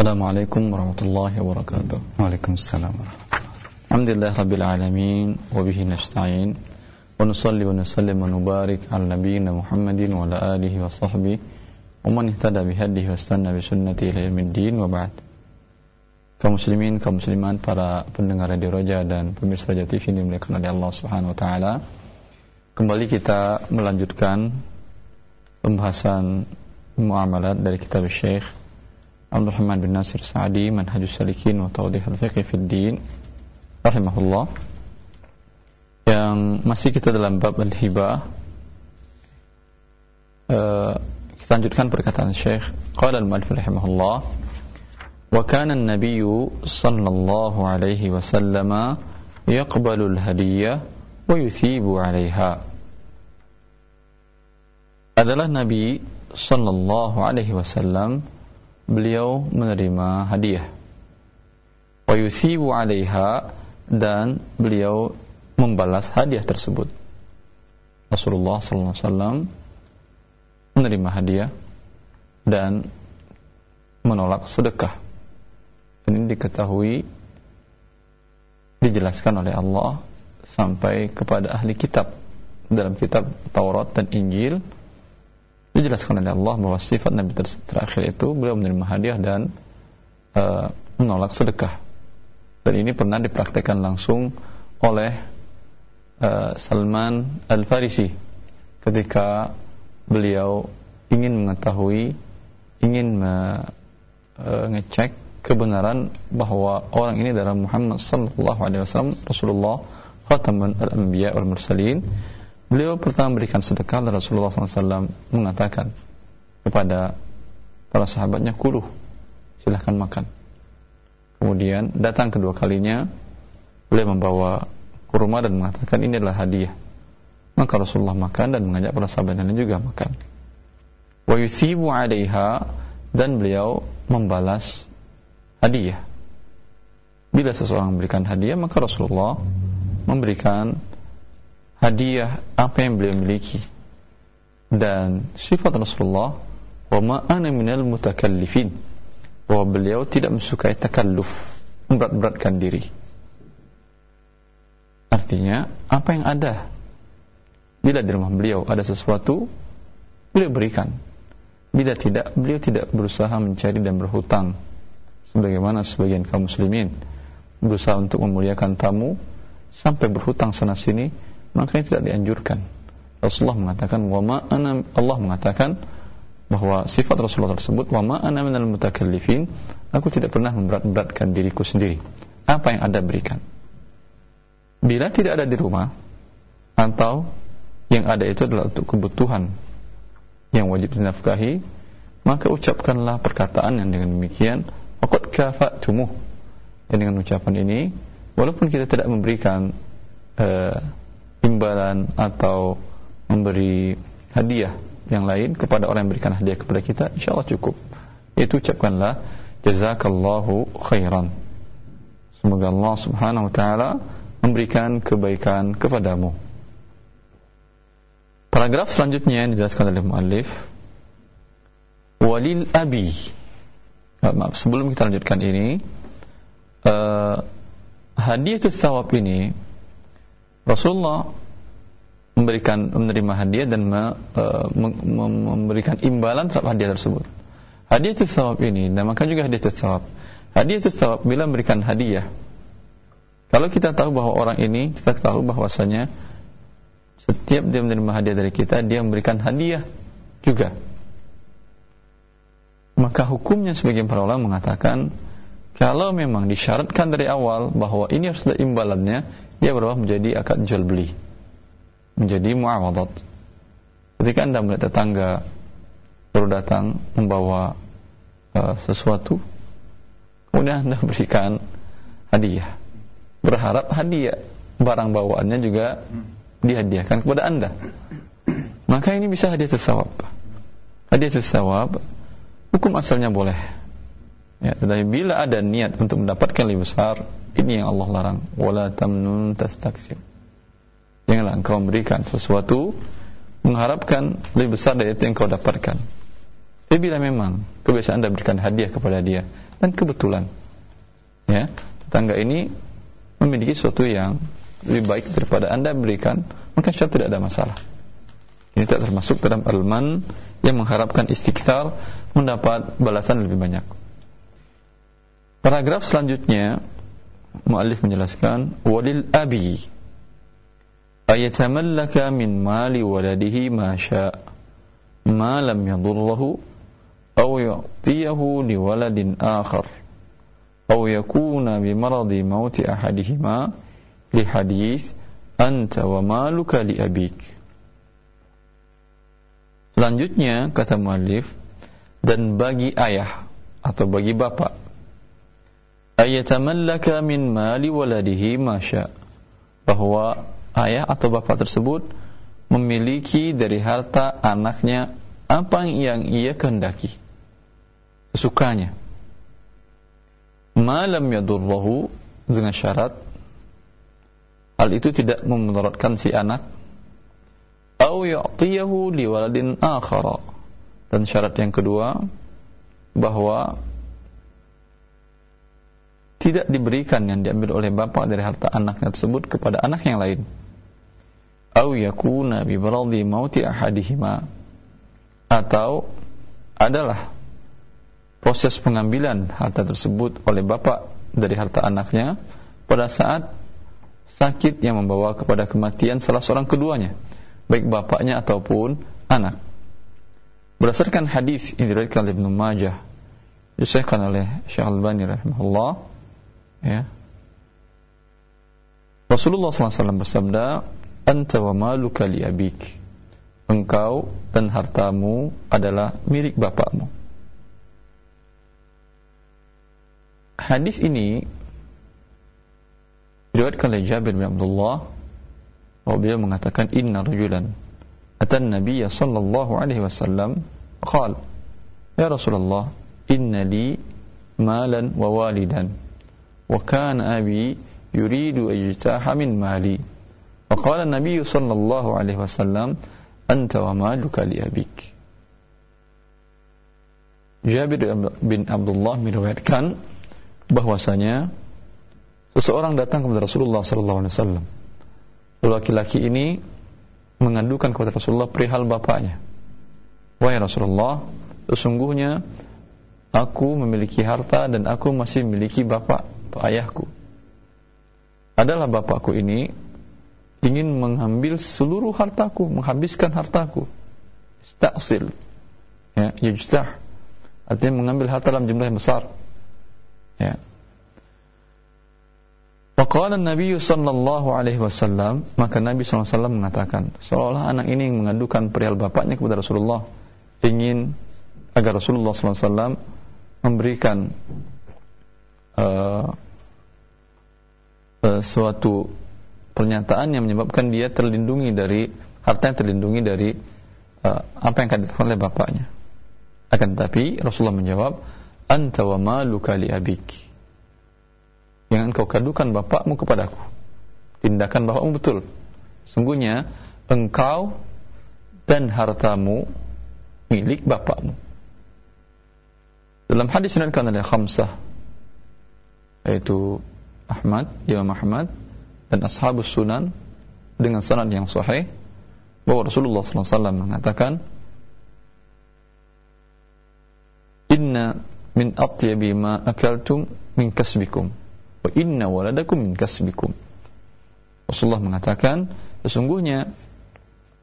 Assalamualaikum warahmatullahi wabarakatuh. Waalaikumsalam warahmatullahi Alhamdulillah rabbil alamin wa bihi nasta'in wa nusalli wa nusallim wa nubarik ala nabiyyina Muhammadin wa ala alihi wa sahbihi wa man ihtada bihadihi wa istanna bi sunnati ila yaumiddin wa ba'd. Kaum muslimin, kaum muslimat, para pendengar Radio Roja dan pemirsa Roja TV yang dimuliakan oleh Allah Subhanahu wa taala. Kembali kita melanjutkan pembahasan muamalat dari kitab Syekh Abdul Rahman bin Nasir Sa'di Manhajus Salikin wa Tawdih al-Fiqh fid Din rahimahullah yang masih kita dalam bab al-hibah uh, kita lanjutkan perkataan Syekh qala al-mu'allif rahimahullah wa kana an-nabiy sallallahu alaihi wasallam yaqbalu al-hadiyah wa yuthibu 'alayha adalah Nabi sallallahu alaihi wasallam beliau menerima hadiah wa yuthibu 'alayha dan beliau membalas hadiah tersebut. Rasulullah sallallahu alaihi wasallam menerima hadiah dan menolak sedekah. Ini diketahui dijelaskan oleh Allah sampai kepada ahli kitab dalam kitab Taurat dan Injil dijelaskan oleh Allah bahwa sifat Nabi terakhir itu beliau menerima hadiah dan uh, menolak sedekah. Dan ini pernah dipraktekkan langsung oleh uh, Salman Al-Farisi ketika beliau ingin mengetahui ingin mengecek uh, kebenaran bahwa orang ini adalah Muhammad sallallahu alaihi wasallam Rasulullah khataman al-anbiya wal mursalin beliau pertama memberikan sedekah dan Rasulullah SAW mengatakan kepada para sahabatnya kuluh silahkan makan Kemudian datang kedua kalinya beliau membawa kurma dan mengatakan ini adalah hadiah. Maka Rasulullah makan dan mengajak para sahabat lain juga makan. Wa yuthibu 'alaiha dan beliau membalas hadiah. Bila seseorang memberikan hadiah maka Rasulullah memberikan hadiah apa yang beliau miliki. Dan sifat Rasulullah wa ma ana minal mutakallifin. Bahwa beliau tidak menyukai takalluf memberat-beratkan diri. Artinya apa yang ada? Bila di rumah beliau ada sesuatu beliau berikan. Bila tidak beliau tidak berusaha mencari dan berhutang. Sebagaimana sebagian kaum muslimin berusaha untuk memuliakan tamu sampai berhutang sana sini makanya tidak dianjurkan. Rasulullah mengatakan wa ma Allah mengatakan bahwa sifat Rasulullah tersebut wa ana minal mutakallifin. Aku tidak pernah memberat-beratkan diriku sendiri. Apa yang ada berikan? Bila tidak ada di rumah atau yang ada itu adalah untuk kebutuhan yang wajib dinafkahi maka ucapkanlah perkataan yang dengan demikian faqad kafatumuh dan dengan ucapan ini walaupun kita tidak memberikan uh, imbalan atau memberi hadiah yang lain kepada orang yang berikan hadiah kepada kita insyaallah cukup. Itu ucapkanlah jazakallahu khairan. Semoga Allah Subhanahu wa taala memberikan kebaikan kepadamu. Paragraf selanjutnya yang dijelaskan oleh muallif walil abi. Maaf sebelum kita lanjutkan ini uh, hadiah thawab ini Rasulullah memberikan menerima hadiah dan me, uh, memberikan imbalan terhadap hadiah tersebut. Hadiah itu sawab ini namakan juga hadiah itu sawab. Hadiah itu sawab bila memberikan hadiah. Kalau kita tahu bahwa orang ini kita tahu bahwasanya setiap dia menerima hadiah dari kita dia memberikan hadiah juga. Maka hukumnya sebagian para ulama mengatakan kalau memang disyaratkan dari awal bahwa ini harus ada imbalannya, dia berubah menjadi akad jual beli menjadi muawadat. Ketika Anda melihat tetangga baru datang membawa uh, sesuatu, kemudian Anda berikan hadiah. Berharap hadiah barang bawaannya juga dihadiahkan kepada Anda. Maka ini bisa hadiah tersawab. Hadiah tersawab hukum asalnya boleh. Ya, tetapi bila ada niat untuk mendapatkan lebih besar, ini yang Allah larang. Wala tamnun tastaksir Janganlah engkau memberikan sesuatu mengharapkan lebih besar dari itu yang kau dapatkan. Tapi bila memang kebiasaan Anda berikan hadiah kepada dia dan kebetulan. Ya, tetangga ini memiliki sesuatu yang lebih baik daripada Anda berikan, maka insya tidak ada masalah. Ini tak termasuk dalam alman yang mengharapkan istighfar mendapat balasan lebih banyak. Paragraf selanjutnya muallif menjelaskan walil abi ayatamallaka min mali waladihi ma sya ma lam yadurruhu aw yu'tiyahu li waladin akhar aw yakuna bi maradi mauti ahadihima li hadis anta wa maluka li abik. Selanjutnya kata muallif dan bagi ayah atau bagi bapak ayatamallaka min mali waladihi masya bahwa ayah atau bapak tersebut memiliki dari harta anaknya apa yang ia kehendaki. Sesukanya. Malam yadurrahu dengan syarat hal itu tidak memudaratkan si anak. Au yu'tiyahu liwaladin akhara. Dan syarat yang kedua bahwa tidak diberikan yang diambil oleh bapak dari harta anaknya tersebut kepada anak yang lain au yakuna bi mauti ahadihima atau adalah proses pengambilan harta tersebut oleh bapak dari harta anaknya pada saat sakit yang membawa kepada kematian salah seorang keduanya baik bapaknya ataupun anak. Berdasarkan hadis yang diriwayatkan oleh Ibnu Majah, disahkan oleh Syekh Al-Albani rahimahullah, ya. Rasulullah SAW bersabda, "Anta wa maluka li abik." Engkau dan hartamu adalah milik bapakmu. Hadis ini diriwayatkan oleh Jabir bin Abdullah bahwa beliau mengatakan inna rajulan atan nabiyya sallallahu alaihi wasallam qala ya Rasulullah inna li malan wa walidan wa kana abi yuridu ajtaha min mali فقال النبي صلى الله عليه وسلم أنت ومالك لأبيك Jabir bin Abdullah meriwayatkan bahwasanya seseorang datang kepada Rasulullah sallallahu alaihi wasallam laki-laki ini mengadukan kepada Rasulullah perihal bapaknya. Wahai Rasulullah, sesungguhnya aku memiliki harta dan aku masih memiliki bapak atau ayahku. Adalah bapakku ini ingin mengambil seluruh hartaku, menghabiskan hartaku. Istaksil. Ya, yujtah. Artinya mengambil harta dalam jumlah yang besar. Ya, Faqala Nabi sallallahu alaihi wasallam, maka Nabi sallallahu alaihi wasallam mengatakan, seolah anak ini mengadukan perihal bapaknya kepada Rasulullah, ingin agar Rasulullah sallallahu alaihi wasallam memberikan uh, uh, suatu pernyataan yang menyebabkan dia terlindungi dari harta yang terlindungi dari uh, apa yang akan dilakukan oleh bapaknya. Akan tetapi Rasulullah menjawab, "Anta wa maluka li abiki." Jangan kau kadukan bapakmu kepadaku. Tindakan bapakmu betul. Sungguhnya engkau dan hartamu milik bapakmu. Dalam hadis yang dikatakan oleh Khamsah yaitu Ahmad, Imam Ahmad dan Ashabus Sunan dengan sanad yang sahih bahwa Rasulullah SAW mengatakan Inna min atyabi ma akaltum min kasbikum wa inna waladakum min kasbikum. Rasulullah mengatakan sesungguhnya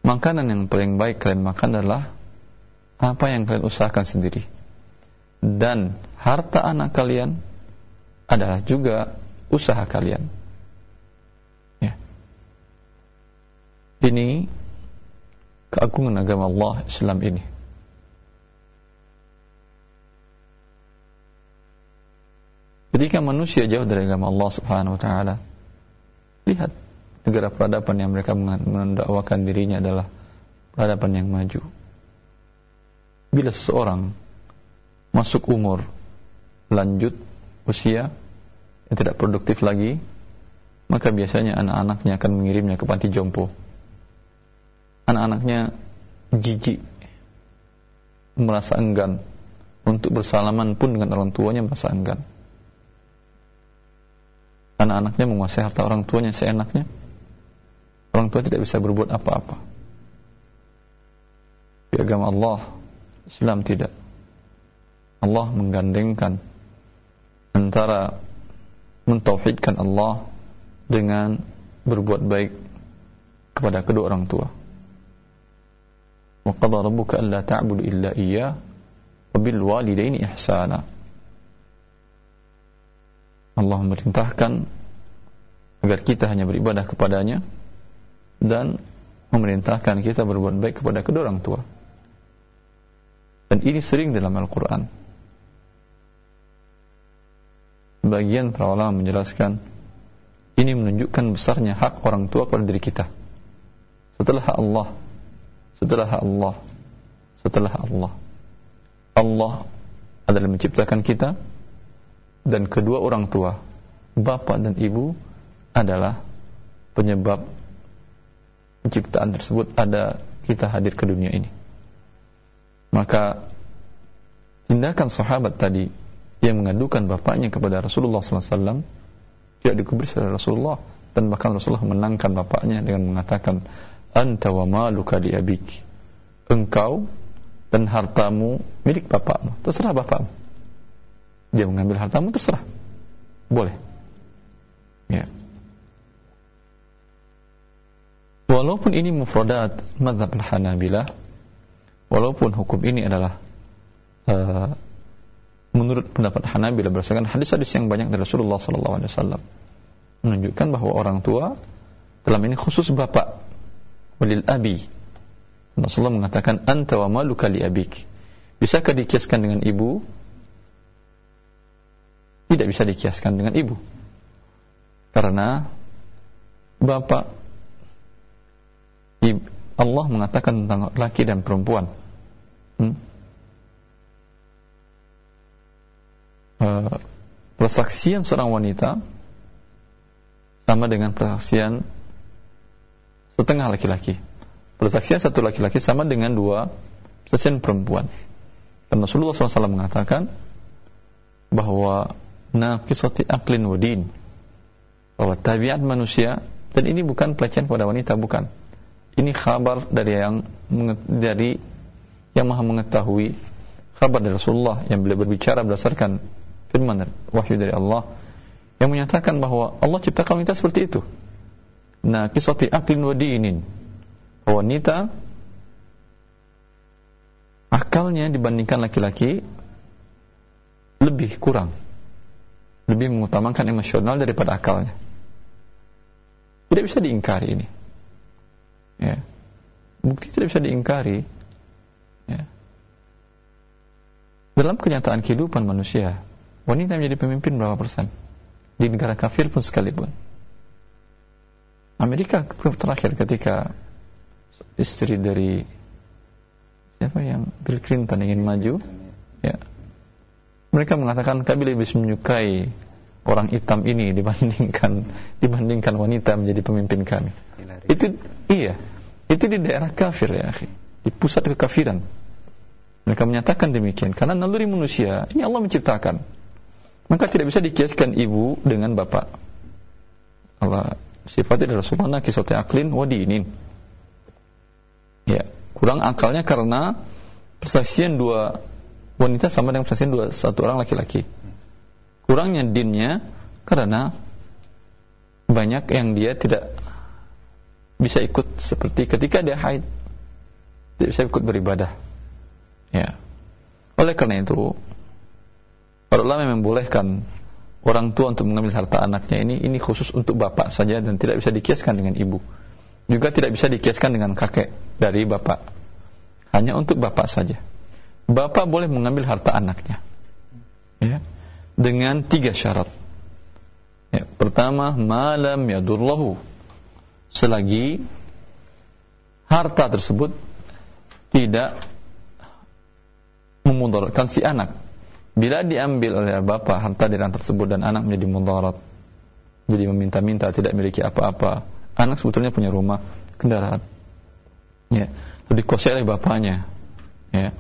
makanan yang paling baik kalian makan adalah apa yang kalian usahakan sendiri dan harta anak kalian adalah juga usaha kalian. Ya. Ini keagungan agama Allah Islam ini. Ketika manusia jauh dari agama Allah Subhanahu wa taala, lihat negara peradaban yang mereka mendakwakan dirinya adalah peradaban yang maju. Bila seseorang masuk umur lanjut usia yang tidak produktif lagi, maka biasanya anak-anaknya akan mengirimnya ke panti jompo. Anak-anaknya jijik, merasa enggan untuk bersalaman pun dengan orang tuanya merasa enggan. Anak-anaknya menguasai harta orang tuanya seenaknya. Orang tua tidak bisa berbuat apa-apa. Di agama Allah, Islam tidak. Allah menggandengkan antara mentauhidkan Allah dengan berbuat baik kepada kedua orang tua. Wa qadha rabbuka alla ta'budu illa walidaini ihsana. Allah memerintahkan agar kita hanya beribadah kepadanya dan memerintahkan kita berbuat baik kepada kedua orang tua. Dan ini sering dalam Al-Quran. Bagian para ulama menjelaskan ini menunjukkan besarnya hak orang tua kepada diri kita. Setelah Allah, setelah Allah, setelah Allah. Allah adalah menciptakan kita dan kedua orang tua, bapak dan ibu adalah penyebab penciptaan tersebut ada kita hadir ke dunia ini. Maka tindakan sahabat tadi yang mengadukan bapaknya kepada Rasulullah SAW tidak dikubris oleh Rasulullah. Dan bahkan Rasulullah menangkan bapaknya dengan mengatakan anta wa maluka abik. Engkau dan hartamu milik bapakmu. Terserah bapakmu. Dia mengambil hartamu terserah. Boleh. Ya. Walaupun ini mufradat mazhab al-hanabilah walaupun hukum ini adalah uh, menurut pendapat Hanabilah berdasarkan hadis-hadis yang banyak dari Rasulullah SAW menunjukkan bahwa orang tua dalam ini khusus bapak walil abi. Rasulullah mengatakan anta wa maluka li abik. Bisakah dikiaskan dengan ibu? Tidak bisa dikiaskan dengan ibu. Karena bapak Allah mengatakan tentang laki dan perempuan. Hmm? Uh, persaksian seorang wanita sama dengan persaksian setengah laki-laki. Persaksian satu laki-laki sama dengan dua persaksian perempuan. Dan Rasulullah SAW mengatakan bahwa naqisati aklin wadin bahwa tabiat manusia dan ini bukan pelecehan pada wanita bukan ini kabar dari yang dari yang maha mengetahui kabar dari Rasulullah yang beliau berbicara berdasarkan firman wahyu dari Allah yang menyatakan bahwa Allah ciptakan wanita seperti itu. Nah, kisati aklin wa dinin. Wanita akalnya dibandingkan laki-laki lebih kurang. Lebih mengutamakan emosional daripada akalnya. Tidak bisa diingkari ini. Ya. Bukti tidak bisa diingkari. Ya. Dalam kenyataan kehidupan manusia, wanita menjadi pemimpin berapa persen? Di negara kafir pun sekalipun. Amerika terakhir ketika istri dari siapa yang Bill Clinton ingin maju ya mereka mengatakan kami lebih menyukai orang hitam ini dibandingkan dibandingkan wanita menjadi pemimpin kami. Itu iya itu di daerah kafir ya akhi. Di pusat kekafiran. Mereka menyatakan demikian karena naluri manusia ini Allah menciptakan maka tidak bisa dikiaskan ibu dengan bapak. Allah sifatnya adalah subhana kisati aklin wa dinin. Ya, kurang akalnya karena persaksian dua wanita sama dengan persaksian dua satu orang laki-laki. Kurangnya dinnya karena banyak yang dia tidak bisa ikut seperti ketika dia haid tidak bisa ikut beribadah. Ya. Oleh karena itu, Para ulama membolehkan orang tua untuk mengambil harta anaknya ini ini khusus untuk bapak saja dan tidak bisa dikiaskan dengan ibu. Juga tidak bisa dikiaskan dengan kakek dari bapak. Hanya untuk bapak saja. Bapak boleh mengambil harta anaknya. Ya. Dengan tiga syarat. Ya, pertama, malam yadullahu. Selagi harta tersebut tidak memudaratkan si anak Bila diambil oleh bapak harta dirang tersebut dan anak menjadi mudarat, jadi meminta-minta tidak memiliki apa-apa, anak sebetulnya punya rumah, kendaraan, ya, dikuasai oleh bapaknya, ya.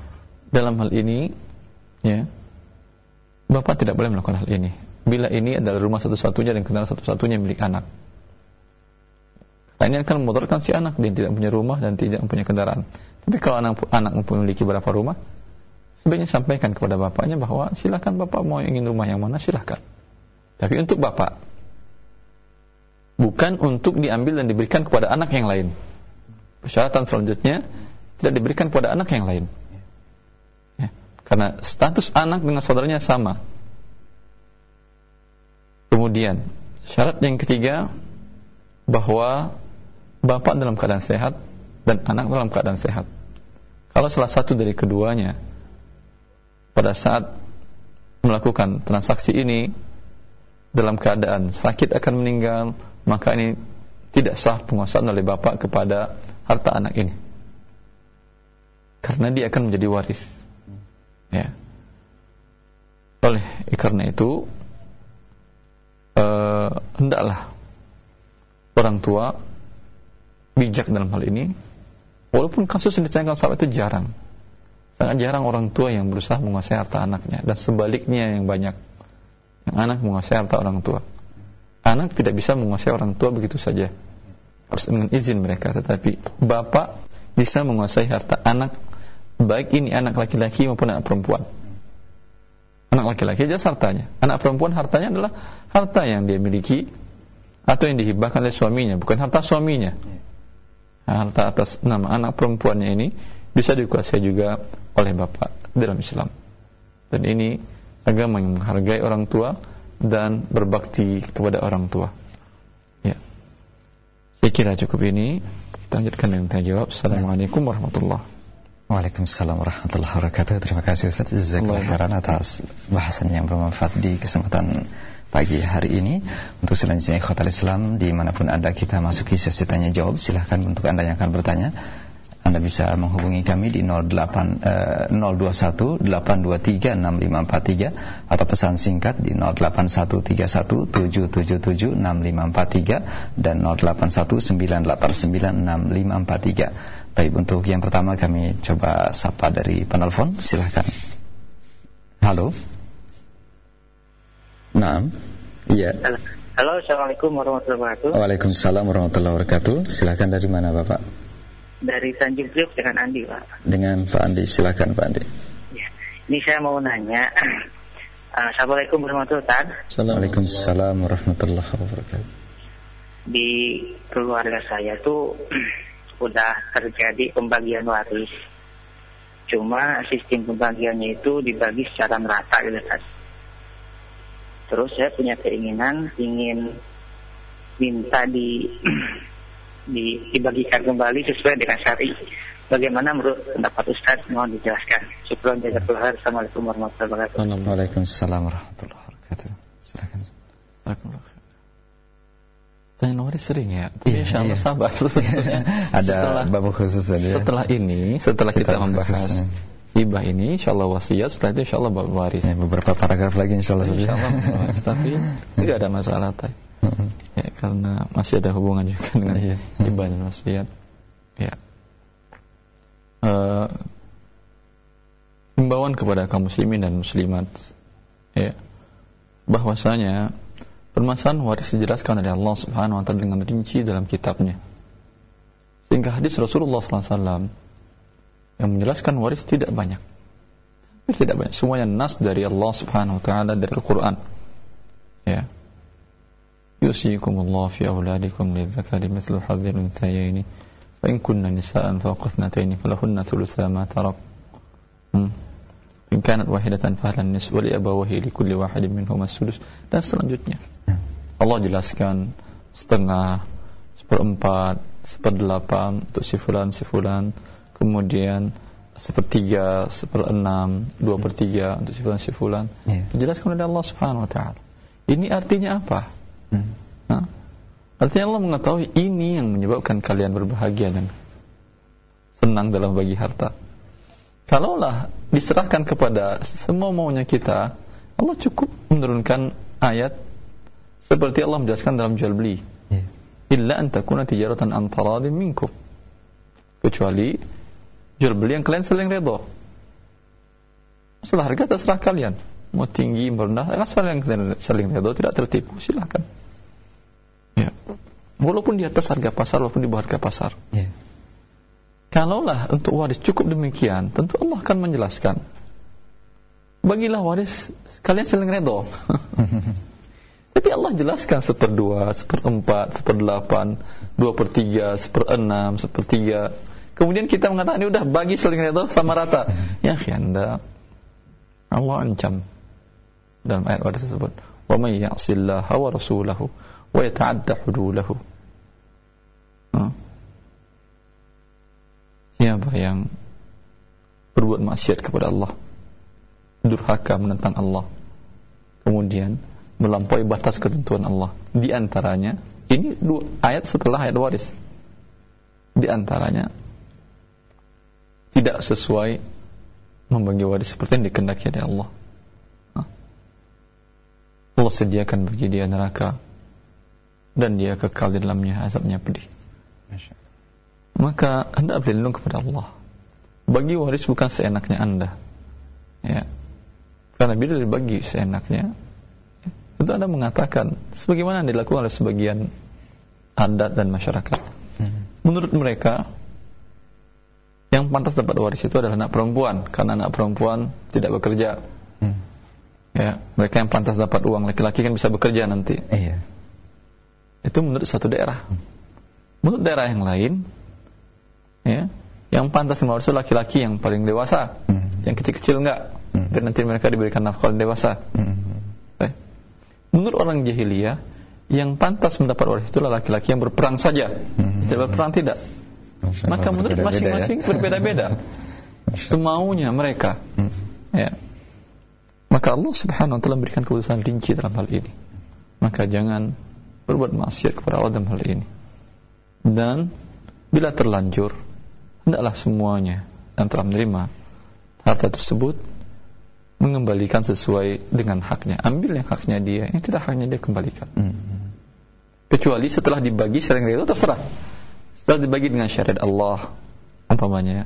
Dalam hal ini, ya bapak tidak boleh melakukan hal ini. Bila ini adalah rumah satu-satunya dan kendaraan satu-satunya milik anak. Nah, ini akan memotorkan si anak. Dia tidak punya rumah dan tidak punya kendaraan. Tapi kalau anak anak memiliki berapa rumah sebaiknya sampaikan kepada bapaknya bahwa silakan bapak mau ingin rumah yang mana silakan tapi untuk bapak bukan untuk diambil dan diberikan kepada anak yang lain persyaratan selanjutnya tidak diberikan kepada anak yang lain karena status anak dengan saudaranya sama. Kemudian, syarat yang ketiga bahwa bapak dalam keadaan sehat dan anak dalam keadaan sehat. Kalau salah satu dari keduanya pada saat melakukan transaksi ini dalam keadaan sakit akan meninggal, maka ini tidak sah penguasaan oleh bapak kepada harta anak ini. Karena dia akan menjadi waris. Ya. Oleh karena itu eh, hendaklah orang tua bijak dalam hal ini. Walaupun kasus yang ditanyakan sahabat itu jarang sangat jarang orang tua yang berusaha menguasai harta anaknya dan sebaliknya yang banyak yang anak menguasai harta orang tua anak tidak bisa menguasai orang tua begitu saja harus dengan izin mereka tetapi bapak bisa menguasai harta anak baik ini anak laki-laki maupun anak perempuan. Anak laki-laki jelas hartanya. Anak perempuan hartanya adalah harta yang dia miliki atau yang dihibahkan oleh suaminya, bukan harta suaminya. Harta atas nama anak perempuannya ini bisa dikuasai juga oleh bapak dalam Islam. Dan ini agama yang menghargai orang tua dan berbakti kepada orang tua. Ya. Saya kira cukup ini. Kita lanjutkan dengan tanya jawab. Assalamualaikum warahmatullahi Waalaikumsalam warahmatullahi wabarakatuh. Terima kasih Ustaz Jazakallah khairan atas bahasan yang bermanfaat di kesempatan pagi hari ini. Untuk selanjutnya ikhwatal Islam di mana pun Anda kita masuki sesi tanya jawab. Silahkan untuk Anda yang akan bertanya. Anda bisa menghubungi kami di 08 eh, 021 823 6543 atau pesan singkat di 08131 777 6543 dan 081 989 6543. Baik, untuk yang pertama kami coba sapa dari penelpon, silahkan. Halo. Nah, iya. Halo. Halo, Assalamualaikum warahmatullahi wabarakatuh. Waalaikumsalam warahmatullahi wabarakatuh. Silahkan dari mana, Bapak? Dari Tanjung Priok dengan Andi, Pak. Dengan Pak Andi, silahkan Pak Andi. Ya. Ini saya mau nanya. Assalamualaikum warahmatullahi wabarakatuh. Waalaikumsalam warahmatullahi wabarakatuh. Di keluarga saya tuh sudah terjadi pembagian waris. Cuma sistem pembagiannya itu dibagi secara merata gitu kan. Terus saya punya keinginan ingin minta di, di dibagikan kembali sesuai dengan syari. Bagaimana menurut pendapat Ustaz? Mohon dijelaskan. Syukron jazakallah. Assalamualaikum warahmatullahi wabarakatuh. Waalaikumsalam warahmatullahi wabarakatuh. Silakan. Silakan. Tanya nomor sering ya. Tapi iya, insya Allah iya. sabar. Ada setelah, bab khusus saja. Setelah ini, setelah kita, kita membahas hibah ini, insya Allah wasiat. Setelah itu insya Allah bab waris. Ya, beberapa paragraf lagi insya Allah. Insya Allah. Tapi tidak ada masalah. Tay. karena masih ada hubungan juga dengan iya. hibah dan wasiat. Ya. Uh, himbauan kepada kaum muslimin dan muslimat ya bahwasanya Permasalahan waris dijelaskan oleh Allah Subhanahu wa taala dengan rinci dalam kitabnya. Sehingga hadis Rasulullah SAW yang menjelaskan waris tidak banyak. Tidak banyak. Semuanya nas dari Allah Subhanahu wa taala dari Al-Qur'an. Ya. Mithlu hadzil unthayaini fa in kunna nisaan fawqa ithnatayn falahunna thulutha ma tarak. Hmm. In kanat wahidatan fahlan nis wa li abawahi li kulli wahidin minhum as-sudus dan selanjutnya. Allah jelaskan setengah, seperempat, seperdelapan untuk si fulan, si fulan, kemudian sepertiga, seperenam, dua per tiga untuk si fulan, si fulan. Yeah. Dijelaskan oleh Allah Subhanahu Wa Taala. Ini artinya apa? Hmm. Nah, artinya Allah mengetahui ini yang menyebabkan kalian berbahagia dan senang dalam bagi harta. Kalaulah diserahkan kepada semua maunya kita, Allah cukup menurunkan ayat seperti Allah menjelaskan dalam jual beli. Yeah. Illa an takuna tijaratan an taradin minkum. Kecuali jual beli yang kalian saling redha. Masalah harga terserah kalian. Mau tinggi, mau rendah, kan saling, saling redho, tidak tertipu, silahkan. Ya. Walaupun di atas harga pasar, walaupun di bawah harga pasar. Ya. Kalaulah untuk waris cukup demikian, tentu Allah akan menjelaskan. Bagilah waris, kalian saling redho. Tapi Allah jelaskan seperdua, seperempat, seperdelapan, dua per tiga, seperenam, sepertiga. Kemudian kita mengatakan ini udah bagi saling redho sama rata. Ya, anda Allah ancam dalam ayat waris tersebut. Wa may ya'sillaha wa rasulahu wa yata'adda hudulahu. Siapa yang berbuat maksiat kepada Allah durhaka menentang Allah kemudian melampaui batas ketentuan Allah di antaranya ini dua ayat setelah ayat waris. Di antaranya tidak sesuai membagi waris seperti yang dikendaki oleh Allah. Allah sediakan bagi dia neraka dan dia kekal di dalamnya azabnya pedih. Maka anda berlindung kepada Allah. Bagi waris bukan seenaknya anda. Ya. Karena bila dibagi seenaknya, itu anda mengatakan sebagaimana yang dilakukan oleh sebagian adat dan masyarakat. Hmm. Menurut mereka, yang pantas dapat waris itu adalah anak perempuan karena anak perempuan tidak bekerja hmm. Ya mereka yang pantas dapat uang laki-laki kan bisa bekerja nanti iya. itu menurut satu daerah menurut daerah yang lain ya yang pantas itu laki-laki yang paling dewasa hmm. yang kecil-kecil enggak hmm. dan nanti mereka diberikan nafkah dewasa hmm. eh. menurut orang jahiliyah yang pantas mendapat waris itu laki-laki yang berperang saja hmm. tidak berperang tidak maka menurut masing-masing ya? berbeda-beda. Semaunya mereka. Hmm. Ya. Maka Allah Subhanahu wa taala memberikan keputusan rinci dalam hal ini. Maka jangan berbuat maksiat kepada Allah dalam hal ini. Dan bila terlanjur, hendaklah semuanya yang telah menerima harta tersebut mengembalikan sesuai dengan haknya. Ambil yang haknya dia, yang tidak haknya dia kembalikan. Hmm. Kecuali setelah dibagi sering itu terserah setelah dibagi dengan syariat Allah umpamanya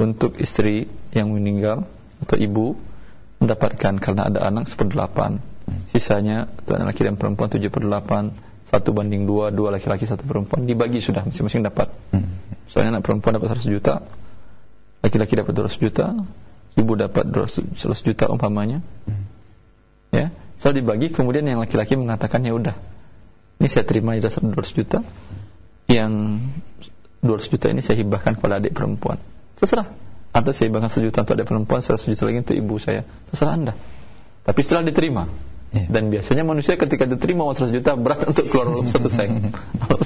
untuk istri yang meninggal atau ibu mendapatkan karena ada anak seperdelapan. Sisanya itu anak laki dan perempuan tujuh per delapan. Satu banding dua dua laki-laki satu perempuan. Dibagi sudah masing-masing dapat. Misalnya anak perempuan dapat 100 juta laki-laki dapat 200 juta ibu dapat 200 juta umpamanya. Ya setelah dibagi kemudian yang laki-laki mengatakan ya udah ini saya terima sudah 200 juta. Yang 200 juta ini saya hibahkan kepada adik perempuan. Terserah atau saya hibahkan sejuta untuk adik perempuan 100 juta lagi untuk ibu saya terserah anda tapi setelah diterima yeah. dan biasanya manusia ketika diterima uang 100 juta berat untuk keluar dalam satu sen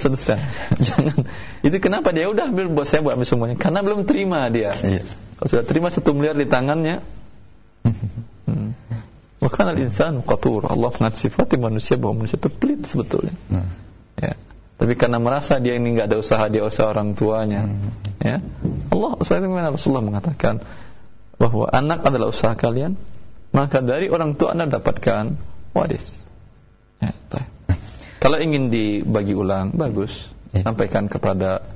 satu sen jangan itu kenapa dia udah ambil buat saya buat ambil semuanya karena belum terima dia yeah. kalau sudah terima satu miliar di tangannya hmm. Al-insan qatur. Allah mengatakan sifat manusia bahwa manusia itu pelit sebetulnya. Nah. Ya. Tapi karena merasa dia ini nggak ada usaha dia usaha orang tuanya, hmm. ya Allah sebagaimana Rasulullah mengatakan bahwa anak adalah usaha kalian, maka dari orang tua anda dapatkan waris. Ya, Kalau ingin dibagi ulang, bagus. Ya. Sampaikan kepada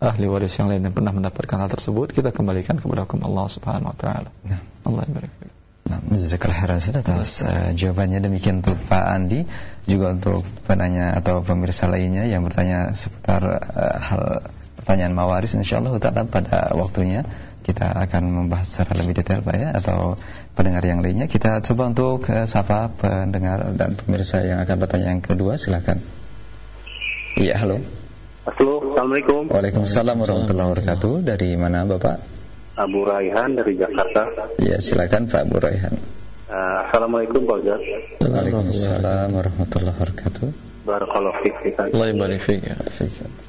ahli waris yang lain yang pernah mendapatkan hal tersebut, kita kembalikan kepada hukum Allah Subhanahu Wa Taala. Ya. Allah yang Nah, khairan atas uh, jawabannya demikian untuk Pak Andi juga untuk penanya atau pemirsa lainnya yang bertanya seputar uh, hal pertanyaan mawaris insyaallah taala pada waktunya kita akan membahas secara lebih detail Pak ya atau pendengar yang lainnya kita coba untuk uh, sapa pendengar dan pemirsa yang akan bertanya yang kedua silakan. Iya, halo. Halo, Assalamualaikum. Waalaikumsalam warahmatullahi wabarakatuh. Dari mana Bapak? Abu Raihan dari Jakarta. Ya, silakan Pak Abu Raihan. Uh, Assalamualaikum Pak Ustaz. Waalaikumsalam warahmatullahi wabarakatuh. Barakallahu fiik. Allah barik fiik ya.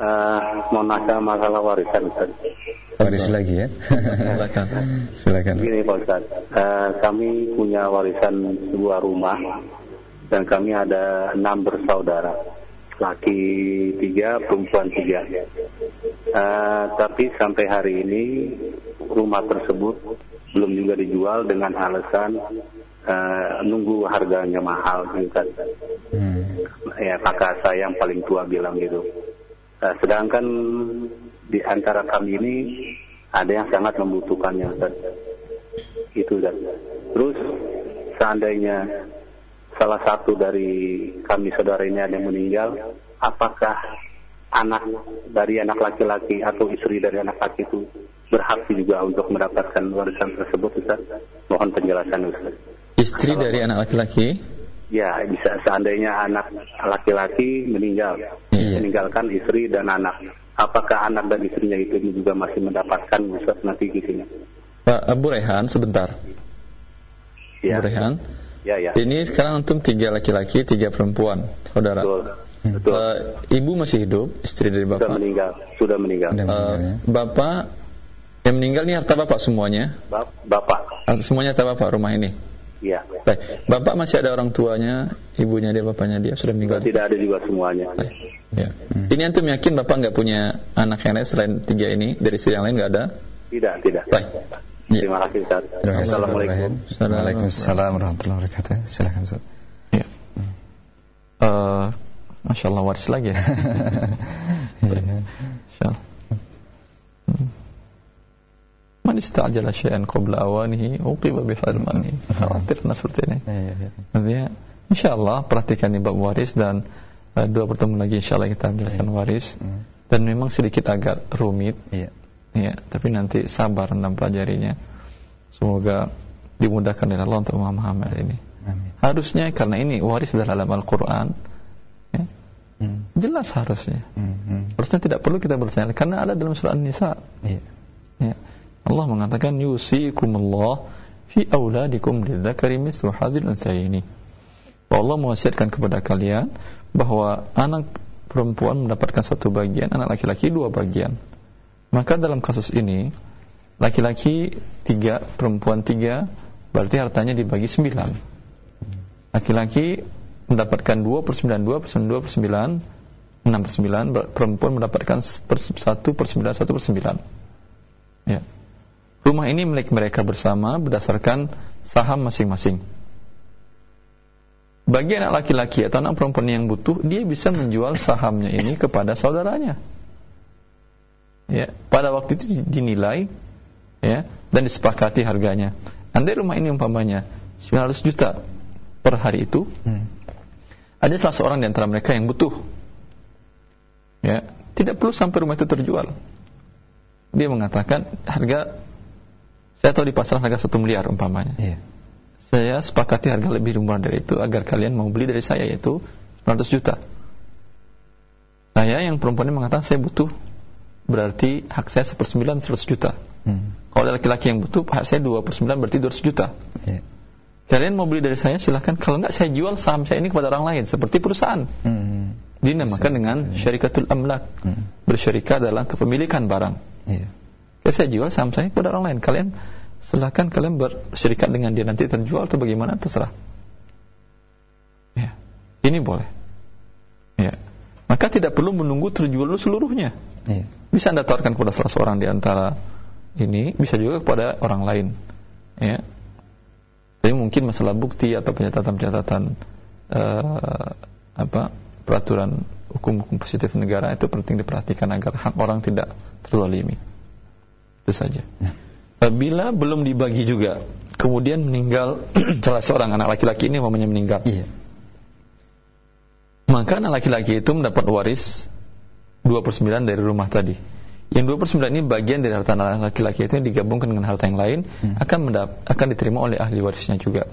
Uh, mau nanya masalah warisan Ustaz. Waris lagi ya. silakan. silakan. Begini Pak Ustaz. Uh, kami punya warisan sebuah rumah dan kami ada enam bersaudara laki tiga, perempuan tiga. Uh, tapi sampai hari ini rumah tersebut belum juga dijual dengan alasan uh, nunggu harganya mahal gitu kan. Hmm. Ya kakak saya yang paling tua bilang gitu. Uh, sedangkan di antara kami ini ada yang sangat membutuhkannya Ustaz. Itu dan terus seandainya salah satu dari kami saudara ini ada yang meninggal, apakah anak dari anak laki-laki atau istri dari anak laki itu berhak juga untuk mendapatkan warisan tersebut Ustaz? Mohon penjelasan Ustaz. Istri dari anak laki-laki? Ya, bisa seandainya anak laki-laki meninggal, Iya. meninggalkan istri dan anak. Apakah anak dan istrinya itu juga masih mendapatkan Ustaz nanti gitu Pak Abu Rehan sebentar. Ya. Abu Rehan. Ya, ya. Ini sekarang antum tiga laki-laki, tiga perempuan, saudara. Betul. Betul. Eh, ibu masih hidup, istri dari sudah bapak. meninggal, sudah meninggal. Sudah. Eh, meninggal, ya. bapak yang meninggal ini harta bapak semuanya. Bap- Bapak. Harta- Semuanya harta bapak rumah ini. Ya. Baik. Bapak masih ada orang tuanya, ibunya dia, bapaknya dia sudah meninggal. Tidak ada juga semuanya. Baik. Ya. Ini antum yakin bapak nggak punya anak yang lain selain tiga ini dari istri yang lain nggak ada? Tidak, tidak. Baik. Ya. Terima kasih Ustaz. Terima kasih. Assalamualaikum. Waalaikumsalam warahmatullahi wabarakatuh. Silakan Ustaz. Ya. Eh, Masya Allah waris lagi ya. Iya. Masya Allah. Hmm. Man istajala syai'an qabla awanihi uqiba bihirmanihi. Khawatir nah seperti ini. Iya, iya. Artinya Insya Allah perhatikan bab waris dan eh, dua pertemuan lagi Insya Allah kita jelaskan waris Hmm. dan memang sedikit agak rumit Iya. Ya tapi nanti sabar dalam pelajarinya semoga dimudahkan oleh Allah untuk memahami hal ini Amin. harusnya karena ini waris adalah dalam Al-Quran ya, Hmm. jelas harusnya Hmm. Hmm. harusnya tidak perlu kita bertanya karena ada dalam surah An-Nisa Iya. ya. Allah mengatakan yusikumullah fi auladikum lidzakari mithlu hadzal unsayni Allah mewasiatkan kepada kalian bahwa anak perempuan mendapatkan satu bagian, anak laki-laki dua bagian. Maka dalam kasus ini, laki-laki tiga, perempuan tiga, berarti hartanya dibagi sembilan. Laki-laki mendapatkan dua per sembilan, dua per sembilan, dua per sembilan, enam per sembilan, perempuan mendapatkan satu per sembilan, satu per sembilan. Ya. Rumah ini milik mereka bersama berdasarkan saham masing-masing. Bagi anak laki-laki atau anak perempuan yang butuh, dia bisa menjual sahamnya ini kepada saudaranya. Ya, pada waktu itu dinilai ya dan disepakati harganya. Andai rumah ini umpamanya 900 juta per hari itu, Hmm. ada salah seorang di antara mereka yang butuh. Ya, tidak perlu sampai rumah itu terjual. Dia mengatakan harga saya tahu di pasaran harga satu miliar umpamanya. Iya. Saya sepakati harga lebih murah dari itu agar kalian mau beli dari saya yaitu 900 juta. Saya yang perempuan ini mengatakan saya butuh berarti hak saya sepersembilan 100 juta. Hmm. Kalau ada laki-laki yang butuh hak saya dua persembilan berarti 200 juta. Iya. Kalian mau beli dari saya silahkan. Kalau enggak saya jual saham saya ini kepada orang lain seperti perusahaan. Hmm. Dinamakan dengan syarikatul amlak. Hmm. Bersyarikat dalam kepemilikan barang. Iya. Ya, saya jual saham saya kepada orang lain. Kalian silahkan kalian bersyarikat dengan dia nanti terjual atau bagaimana terserah. Ya, ini boleh. Ya, maka tidak perlu menunggu terjual seluruhnya. Iya. Bisa anda tawarkan kepada salah seorang di antara ini, bisa juga kepada orang lain. Ya, tapi mungkin masalah bukti atau pencatatan-pencatatan eh, apa peraturan hukum-hukum positif negara itu penting diperhatikan agar hak orang tidak terzalimi. Itu saja. Bila belum dibagi juga, kemudian meninggal salah seorang anak laki-laki ini mamanya meninggal, Iya. Maka anak laki-laki itu mendapat waris 2 per 9 dari rumah tadi. Yang 2 per 9 ini bagian dari harta anak laki-laki itu yang digabungkan dengan harta yang lain Hmm. akan mendap akan diterima oleh ahli warisnya juga.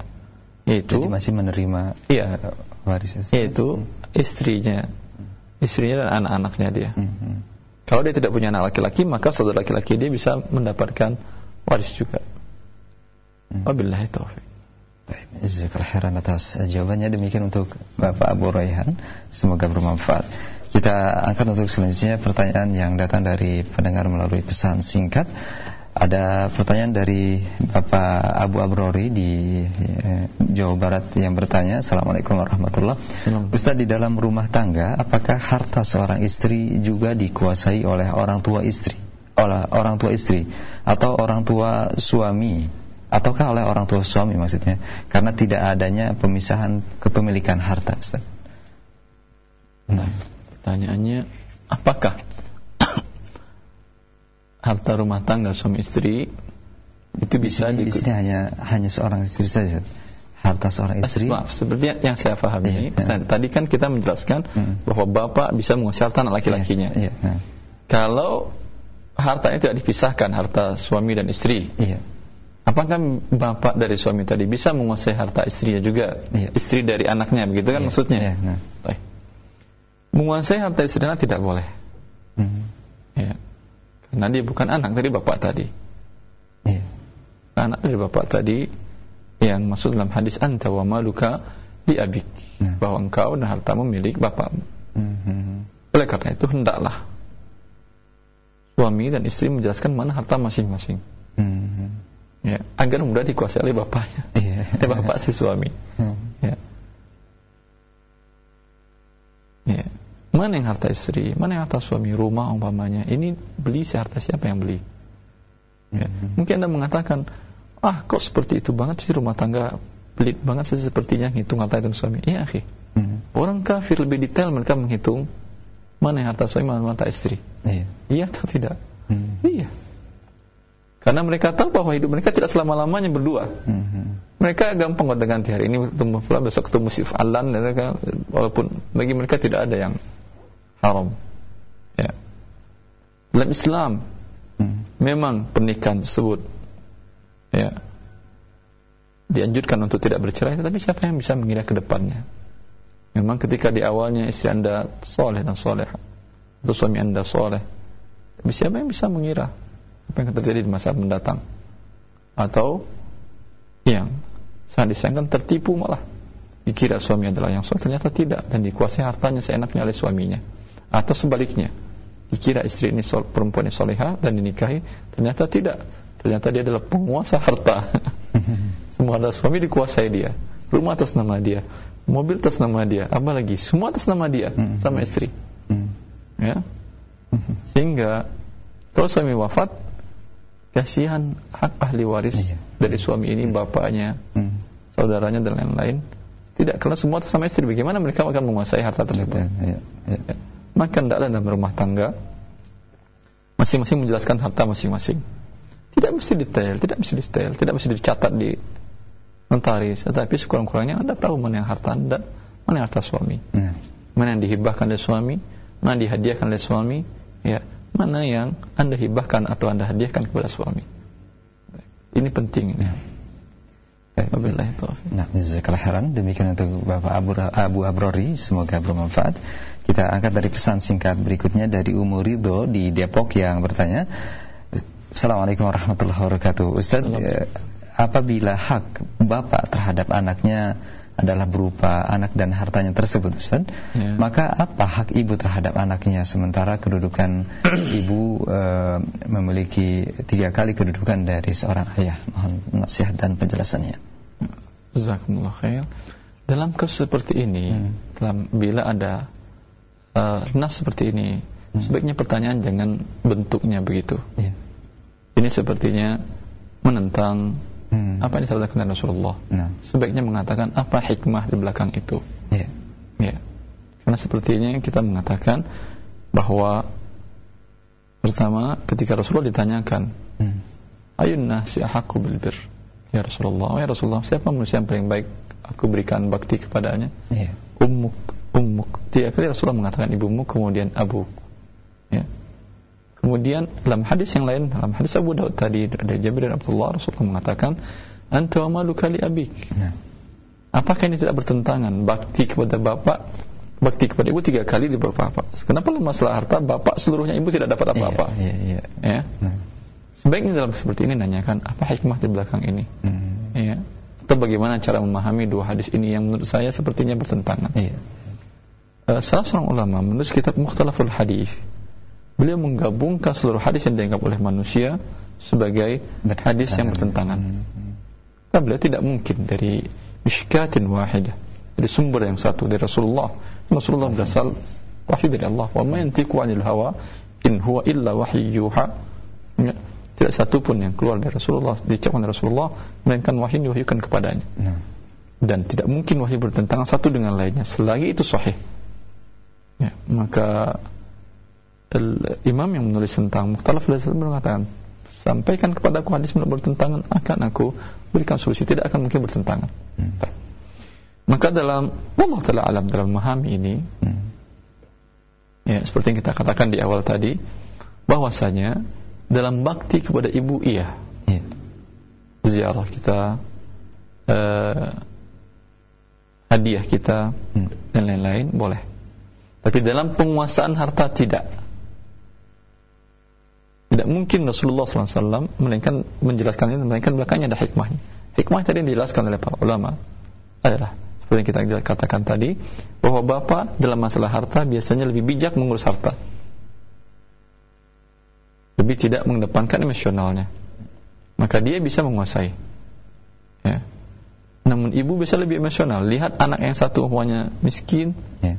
Yaitu Jadi masih menerima Iya. eh, waris Ustaz. yaitu istrinya. Istrinya dan anak-anaknya dia. Hmm, hmm. Kalau dia tidak punya anak laki-laki, maka saudara laki-laki dia bisa mendapatkan waris juga. Hmm. Wabillahi taufik. Jazakallah atas jawabannya demikian untuk Bapak Abu Raihan. Semoga bermanfaat. Kita angkat untuk selanjutnya pertanyaan yang datang dari pendengar melalui pesan singkat. Ada pertanyaan dari Bapak Abu Abrori di eh, Jawa Barat yang bertanya Assalamualaikum warahmatullahi Assalamualaikum. Ustaz di dalam rumah tangga Apakah harta seorang istri juga dikuasai oleh orang tua istri Oleh orang tua istri Atau orang tua suami Ataukah oleh orang tua suami maksudnya Karena tidak adanya pemisahan kepemilikan harta Ustaz Nah, pertanyaannya apakah harta rumah tangga suami istri Itu bisa di, sini hanya hanya seorang istri saja. Harta seorang istri. Maaf, seperti yang saya pahami. Iya, iya. Tadi kan kita menjelaskan Hmm. bahwa bapak bisa menguasai harta anak laki-lakinya. Iya, nah, Kalau hartanya tidak dipisahkan harta suami dan istri, iya. Apakah bapak dari suami tadi bisa menguasai harta istrinya juga? Iya. Istri dari anaknya, begitu kan Iya, maksudnya? iya, nah. Baik. Menguasai harta istrinya tidak boleh. Hmm. Ya. Karena dia bukan anak dari bapak tadi. Iya. Anak dari bapak tadi yang masuk dalam hadis anta wa maluka di abik. Nah. Bahwa engkau dan hartamu milik bapakmu. Hmm, hmm, Oleh karena itu hendaklah suami dan istri menjelaskan mana harta masing-masing. hmm, hmm. Ya, agar mudah dikuasai oleh bapaknya. Iya. Eh, bapak si suami. Hmm. Ya. Ya. Mana yang harta istri, mana yang harta suami, rumah umpamanya. Ini beli si harta siapa yang beli? Ya. Mungkin Anda mengatakan, ah kok seperti itu banget sih rumah tangga pelit banget sih sepertinya ngitung harta itu suami. Iya, akhi. Hmm. Orang kafir lebih detail mereka menghitung mana yang harta suami, mana yang harta istri. Iya. Iya atau tidak? Hmm. Iya. Karena mereka tahu bahwa hidup mereka tidak selama-lamanya berdua. Hmm, hmm. Mereka gampang kok ganti hari ini ketemu fulan besok ketemu si dan mereka walaupun bagi mereka tidak ada yang haram. Ya. Dalam Islam Hmm. memang pernikahan tersebut ya dianjurkan untuk tidak bercerai tetapi siapa yang bisa mengira ke depannya memang ketika di awalnya istri anda soleh dan soleh atau suami anda soleh tapi siapa yang bisa mengira apa yang akan terjadi di masa mendatang? Atau yang sangat disayangkan tertipu malah. Dikira suami adalah yang soleh ternyata tidak. Dan dikuasai hartanya seenaknya oleh suaminya. Atau sebaliknya dikira istri ini sol, perempuan yang soleha dan dinikahi ternyata tidak. Ternyata dia adalah penguasa harta. Semua harta suami dikuasai dia. Rumah atas nama dia. Mobil atas nama dia. Apalagi semua atas nama dia Hmm. sama istri. Hmm. ya? Sehingga kalau suami wafat kasihan hak ahli waris Iya. dari suami ini bapaknya Hmm. saudaranya dan lain-lain tidak karena semua atas nama istri bagaimana mereka akan menguasai harta tersebut. Iya. Iya. Ya. maka hendaklah dalam rumah tangga masing-masing menjelaskan harta masing-masing tidak mesti detail tidak mesti detail tidak mesti dicatat di notaris tetapi sekurang-kurangnya anda tahu mana yang harta anda mana yang harta suami Nah. mana yang dihibahkan oleh suami mana yang dihadiahkan oleh suami ya mana yang anda hibahkan atau anda hadiahkan kepada suami ini penting ini wabillahi taufiq Nah, jazakallah khairan. Demikian untuk Bapak Abu, Abu Abrori, semoga bermanfaat. Kita angkat dari pesan singkat berikutnya dari Umur Ridho di Depok yang bertanya, Assalamualaikum warahmatullahi wabarakatuh. Ustaz, eh, apabila hak bapak terhadap anaknya adalah berupa anak dan hartanya tersebut, Ustaz, Ya. maka apa hak ibu terhadap anaknya sementara kedudukan ibu eh, memiliki tiga kali kedudukan dari seorang ayah? Mohon nasihat dan penjelasannya. Jazakumullah khair. Dalam kasus seperti ini, Hmm. dalam bila ada uh, nas seperti ini, Hmm. sebaiknya pertanyaan jangan bentuknya begitu. Iya. Ini sepertinya menentang Hmm. apa yang disampaikan oleh Rasulullah. Nah, Sebaiknya mengatakan apa hikmah di belakang itu. iya. Ya. Karena sepertinya kita mengatakan bahwa pertama ketika Rasulullah ditanyakan, Hmm. Ayun nasi ahakku bil bir. Ya Rasulullah, oh ya Rasulullah, siapa manusia yang paling baik aku berikan bakti kepadanya? Iya. Ummuk, ummuk. Tiga kali Rasulullah mengatakan ibumu, kemudian abu. Ya. Kemudian dalam hadis yang lain, dalam hadis Abu Daud tadi dari Jabir dan Abdullah, Rasulullah mengatakan, Anta wa maluka li abik. Nah, Apakah ini tidak bertentangan bakti kepada bapak, bakti kepada ibu tiga kali di bapak? Kenapa dalam masalah harta bapak seluruhnya ibu tidak dapat apa-apa? Iya, iya, iya. Ya. Nah, Sebaiknya dalam seperti ini nanyakan apa hikmah di belakang ini. hmm. ya atau bagaimana cara memahami dua hadis ini yang menurut saya sepertinya bertentangan Iya. Eh, salah seorang ulama menulis kitab Mukhtalaful Hadis beliau menggabungkan seluruh hadis yang dianggap oleh manusia sebagai hadis yang bertentangan. Hmm. Karena beliau tidak mungkin dari mishkatin wahidah dari sumber yang satu dari Rasulullah. Rasulullah berasal wahyu dari Allah. Wa ma yantiqu 'anil hawa in huwa illa wahyu yuha. Ya. tidak satu pun yang keluar dari Rasulullah diucapkan oleh Rasulullah melainkan wahyu diwahyukan kepadanya. Nah, dan tidak mungkin wahyu bertentangan satu dengan lainnya selagi itu sahih. Ya, maka imam yang menulis tentang Mukhtalaf al mengatakan sampaikan kepada aku hadis yang bertentangan akan aku berikan solusi tidak akan mungkin bertentangan hmm. maka dalam Allah taala alam dalam memahami ini hmm. ya seperti yang kita katakan di awal tadi bahwasanya dalam bakti kepada ibu iya yeah. ziarah kita uh, hadiah kita hmm. dan lain-lain boleh tapi dalam penguasaan harta tidak tidak mungkin Rasulullah SAW melainkan menjelaskan ini melainkan belakangnya ada hikmahnya. Hikmah tadi yang dijelaskan oleh para ulama adalah seperti yang kita katakan tadi bahwa bapak dalam masalah harta biasanya lebih bijak mengurus harta. Lebih tidak mengedepankan emosionalnya. Maka dia bisa menguasai. Ya. namun ibu bisa lebih emosional. Lihat anak yang satu umpamanya miskin. Ya,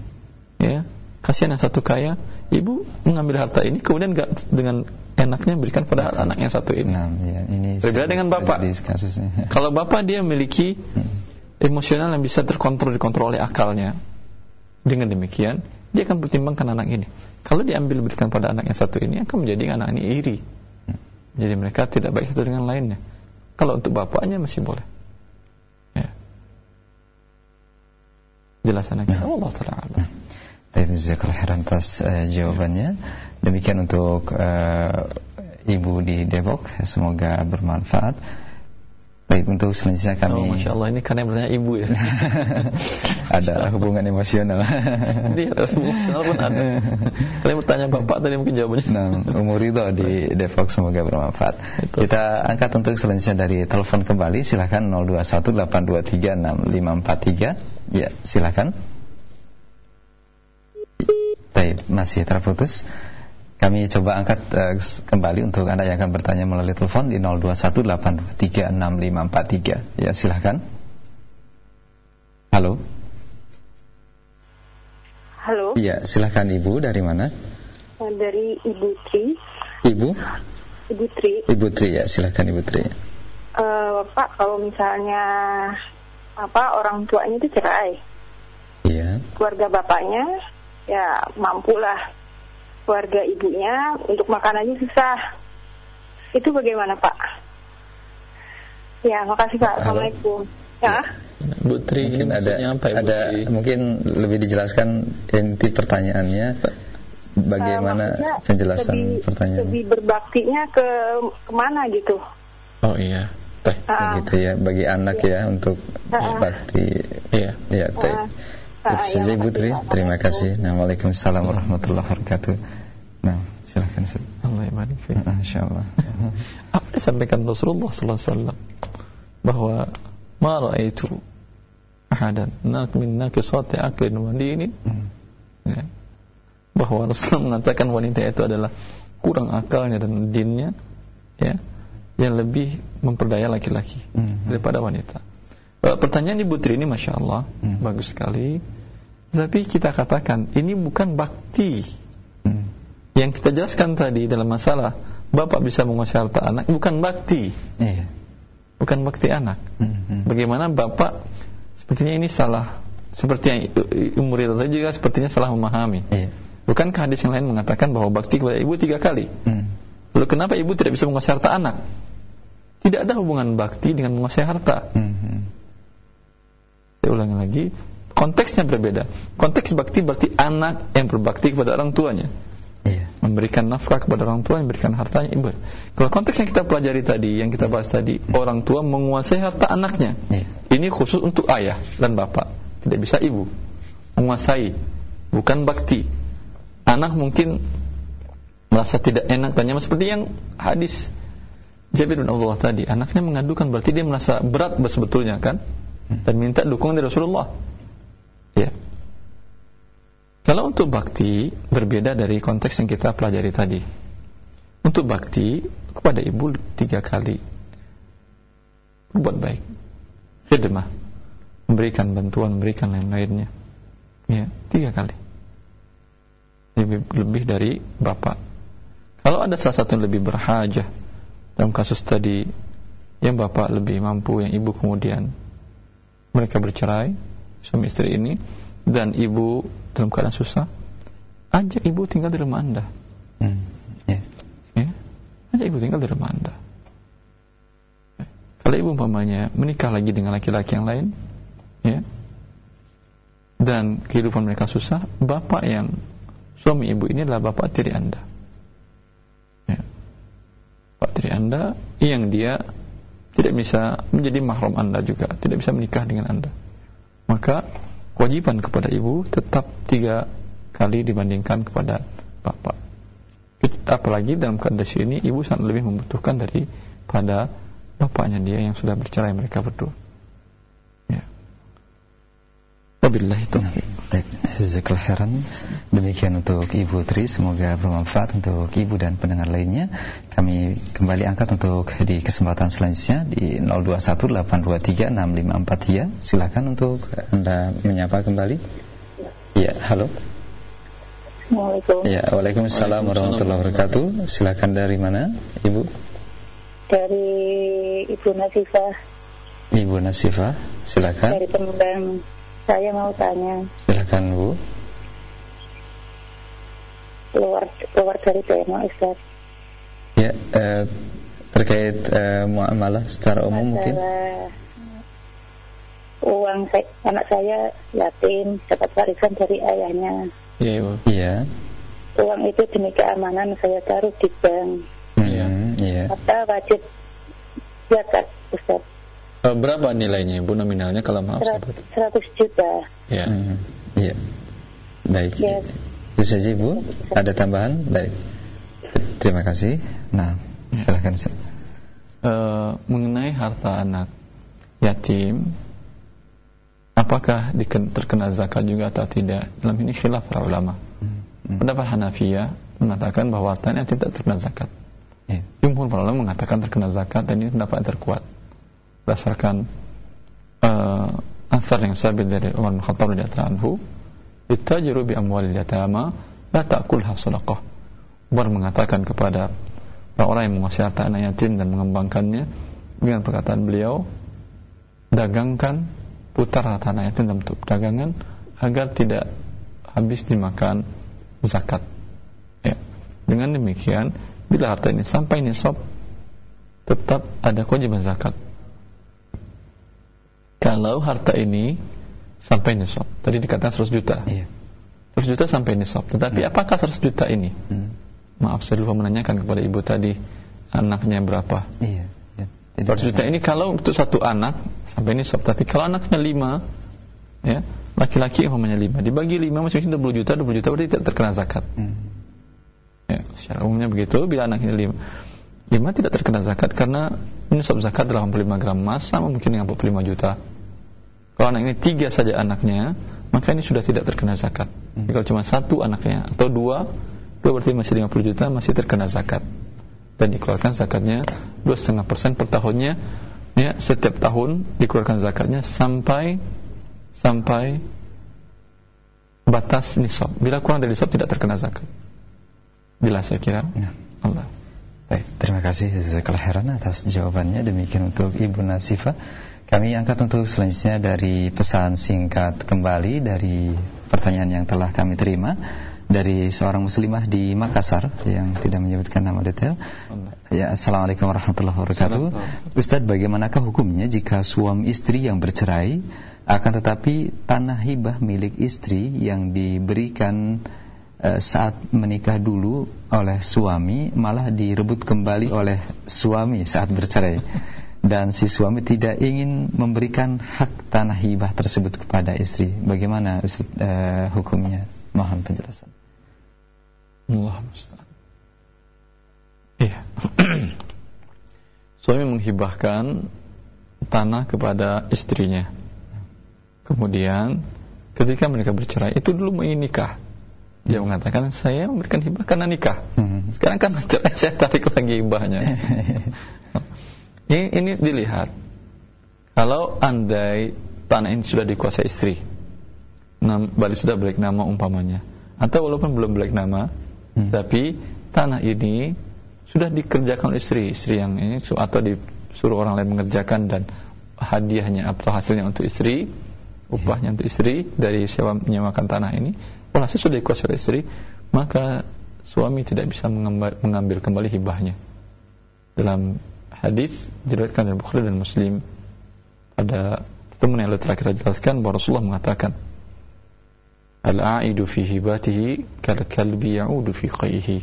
ya kasihan yang satu kaya ibu mengambil harta ini kemudian gak dengan enaknya berikan pada Betul. anak yang satu ini nah, ya, ini berbeda dengan bapak kalau bapak dia memiliki hmm. emosional yang bisa terkontrol dikontrol oleh akalnya dengan demikian dia akan pertimbangkan anak ini kalau diambil berikan pada anak yang satu ini akan menjadi anak ini iri hmm. jadi mereka tidak baik satu dengan lainnya kalau untuk bapaknya masih boleh ya. jelasan nah. Allah Taala Jazakallahu atas uh, jawabannya. Demikian untuk uh, Ibu di Depok, semoga bermanfaat. Baik, untuk selanjutnya kami Oh, Masya Allah, ini karena yang bertanya ibu ya. Ada hubungan emosional. Iya, emosional pun ada. Kalau yang bertanya bapak tadi mungkin jawabannya. Nah, umur itu di Depok semoga bermanfaat. Itu. Kita angkat untuk selanjutnya dari telepon kembali. Silahkan 0218236543 Ya, silahkan Baik, masih terputus. Kami coba angkat uh, kembali untuk Anda yang akan bertanya melalui telepon di 0218236543. Ya, silahkan. Halo. Halo. Iya, silahkan Ibu dari mana? Eh, dari Ibu Tri. Ibu? Ibu Tri. Ibu Tri ya, silahkan Ibu Tri. Uh, Pak, kalau misalnya apa orang tuanya itu cerai. Iya. Keluarga bapaknya ya mampulah keluarga ibunya. Untuk makan aja susah. Itu bagaimana Pak? Ya, makasih Pak. Assalamualaikum. Ya. Bu Tri mungkin ada apa, Ibu ada Tri? mungkin lebih dijelaskan inti pertanyaannya. Bagaimana uh, penjelasan lebih, pertanyaannya? lebih berbaktinya ke ke mana gitu? Oh iya. Teh uh, gitu ya. Bagi anak ya, ya untuk uh, bakti iya. Ya teh. Uh, itu saja Ibu Tri. Terima kasih. Nah, Waalaikumsalam warahmatullahi wabarakatuh. Nah, silakan Ustaz. Allah ibarik fiik. Insyaallah. Apa yang disampaikan Rasulullah sallallahu alaihi wasallam bahwa ma raaitu ahadan nak min naqisati aqlin wa dinin. Hmm. Ya. Bahwa Rasulullah mengatakan wanita itu adalah kurang akalnya dan dinnya ya yang lebih memperdaya laki-laki hmm. daripada wanita. Pertanyaan Ibu Tri ini Masya Allah hmm. Bagus sekali tapi kita katakan ini bukan bakti. Hmm. Yang kita jelaskan tadi dalam masalah bapak bisa menguasai harta anak bukan bakti. Iya. Bukan bakti anak. Hmm. Hmm. Bagaimana bapak sepertinya ini salah seperti yang umur itu saja juga sepertinya salah memahami. Iya. Bukankah hadis yang lain mengatakan bahwa bakti kepada ibu tiga kali? Hmm. Lalu kenapa ibu tidak bisa menguasai harta anak? Tidak ada hubungan bakti dengan menguasai harta. Hmm. Saya ulangi lagi, konteksnya berbeda. Konteks bakti berarti anak yang berbakti kepada orang tuanya. Iya. Memberikan nafkah kepada orang tua, memberikan hartanya ibu. Kalau konteks yang kita pelajari tadi, yang kita bahas tadi, hmm. orang tua menguasai harta anaknya. Iya. Ini khusus untuk ayah dan bapak, tidak bisa ibu. Menguasai, bukan bakti. Anak mungkin merasa tidak enak nyaman seperti yang hadis Jabir bin Abdullah tadi, anaknya mengadukan berarti dia merasa berat sebetulnya kan? Dan minta dukungan dari Rasulullah Ya. Kalau untuk bakti berbeda dari konteks yang kita pelajari tadi. Untuk bakti kepada ibu tiga kali berbuat baik, khidmah, memberikan bantuan, memberikan lain-lainnya. Ya, tiga kali. Lebih, lebih dari bapak. Kalau ada salah satu yang lebih berhajah dalam kasus tadi yang bapak lebih mampu, yang ibu kemudian mereka bercerai, suami istri ini dan ibu dalam keadaan susah, ajak ibu tinggal di rumah anda. Hmm. Yeah. Ya, ajak ibu tinggal di rumah anda. ibu umpamanya menikah lagi dengan laki-laki yang lain ya dan kehidupan mereka susah bapak yang suami ibu ini adalah bapak tiri anda ya. bapak tiri anda yang dia tidak bisa menjadi mahram anda juga tidak bisa menikah dengan anda. Maka kewajiban kepada ibu tetap tiga kali dibandingkan kepada bapak. Apalagi dalam kondisi ini ibu sangat lebih membutuhkan daripada bapaknya dia yang sudah bercerai mereka berdua. Ya. Wabillahi taufiq. Jazakallah khairan. Demikian untuk Ibu Tri, semoga bermanfaat untuk Ibu dan pendengar lainnya. Kami kembali angkat untuk di kesempatan selanjutnya di 0218236543. Silakan untuk Anda menyapa kembali. Ya, halo. Assalamualaikum. Ya, Waalaikumsalam warahmatullahi wabarakatuh. Silakan dari mana, Ibu? Dari Ibu Nasifah. Ibu Nasifah, silakan. Dari Pemendang. Saya mau tanya. Silakan, Bu. Keluar keluar dari tema Ustaz. Ya, eh, terkait eh, muamalah secara umum mungkin. Masalah uang saya, anak saya yatim dapat warisan dari ayahnya. ya ibu Iya. Uang itu demi keamanan saya taruh di bank. Hmm, iya. Apa wajib zakat Ustaz? Eh, berapa nilainya ibu nominalnya kalau maaf saya Serat- 100 juta. ya Hmm, iya. Baik. Ya. Itu saja, Bu. Ada tambahan? Baik. Terima kasih. Nah, silakan. Ustaz. Eh, mengenai harta anak yatim apakah diken- terkena zakat juga atau tidak dalam ini khilaf para ulama Hmm. pendapat Hanafiyah mengatakan bahwa harta yatim tidak terkena zakat Iya. jumhur para ulama mengatakan terkena zakat dan ini pendapat yang terkuat berdasarkan uh, ansar yang sabit dari Umar bin Khattab radhiyallahu anhu ittajiru bi amwalil yatama la ta'kulha sadaqah. Umar mengatakan kepada orang yang menguasai harta anak yatim dan mengembangkannya dengan perkataan beliau dagangkan putar harta anak yatim dalam bentuk dagangan agar tidak habis dimakan zakat. Ya. dengan demikian bila harta ini sampai nisab tetap ada kewajiban zakat kalau harta ini sampai nisab tadi dikatakan 100 juta Iya. 100 juta sampai nisab tetapi apakah 100 juta ini Hmm. maaf saya lupa menanyakan kepada ibu tadi anaknya berapa Iya. Ya. Tidak 100 juta ini kalau untuk satu anak sampai nisab tapi kalau anaknya 5 ya laki-laki umpamanya 5 dibagi 5 masing-masing 20 juta 20 juta berarti tidak terkena zakat Hmm. ya secara umumnya begitu bila anaknya 5 5 tidak terkena zakat karena nisab zakat 85 gram emas sama mungkin dengan 45 juta. Kalau anak ini tiga saja anaknya maka ini sudah tidak terkena zakat. Jadi kalau cuma satu anaknya atau dua dua berarti masih 50 juta masih terkena zakat. Dan dikeluarkan zakatnya 2,5% per tahunnya. Ya setiap tahun dikeluarkan zakatnya sampai sampai batas nisab. Bila kurang dari nisab tidak terkena zakat. Bila saya kira? Nah. Allah Baik, terima kasih Jazakallah khairan atas jawabannya. Demikian untuk Ibu Nasifah. Kami angkat untuk selanjutnya dari pesan singkat kembali dari pertanyaan yang telah kami terima dari seorang muslimah di Makassar yang tidak menyebutkan nama detail. Ya, Assalamualaikum warahmatullahi wabarakatuh. Ustadz, bagaimanakah hukumnya jika suami istri yang bercerai akan tetapi tanah hibah milik istri yang diberikan eh, saat menikah dulu oleh suami malah direbut kembali oleh suami saat bercerai dan si suami tidak ingin memberikan hak tanah hibah tersebut kepada istri. Bagaimana eh, hukumnya? Mohon penjelasan. Allah. Iya. Suami menghibahkan tanah kepada istrinya. Kemudian ketika mereka bercerai itu dulu mau nikah. Dia mengatakan saya memberikan hibah karena nikah. Hmm. Sekarang kan cerai saya tarik lagi hibahnya. ini, ini dilihat. Kalau andai tanah ini sudah dikuasai istri, nam, balik sudah balik nama umpamanya, atau walaupun belum balik nama, Hmm. tapi tanah ini sudah dikerjakan oleh istri, istri yang ini atau disuruh orang lain mengerjakan dan hadiahnya atau hasilnya untuk istri, upahnya untuk istri dari sewa menyewakan tanah ini, walhasil sudah dikuasai oleh istri, maka suami tidak bisa mengambil, mengambil kembali hibahnya dalam hadis diriwayatkan oleh Bukhari dan Muslim pada pertemuan yang telah kita jelaskan bahwa Rasulullah mengatakan Al-a'idu fi hibatihi kal kalbi ya'udu fi qayhi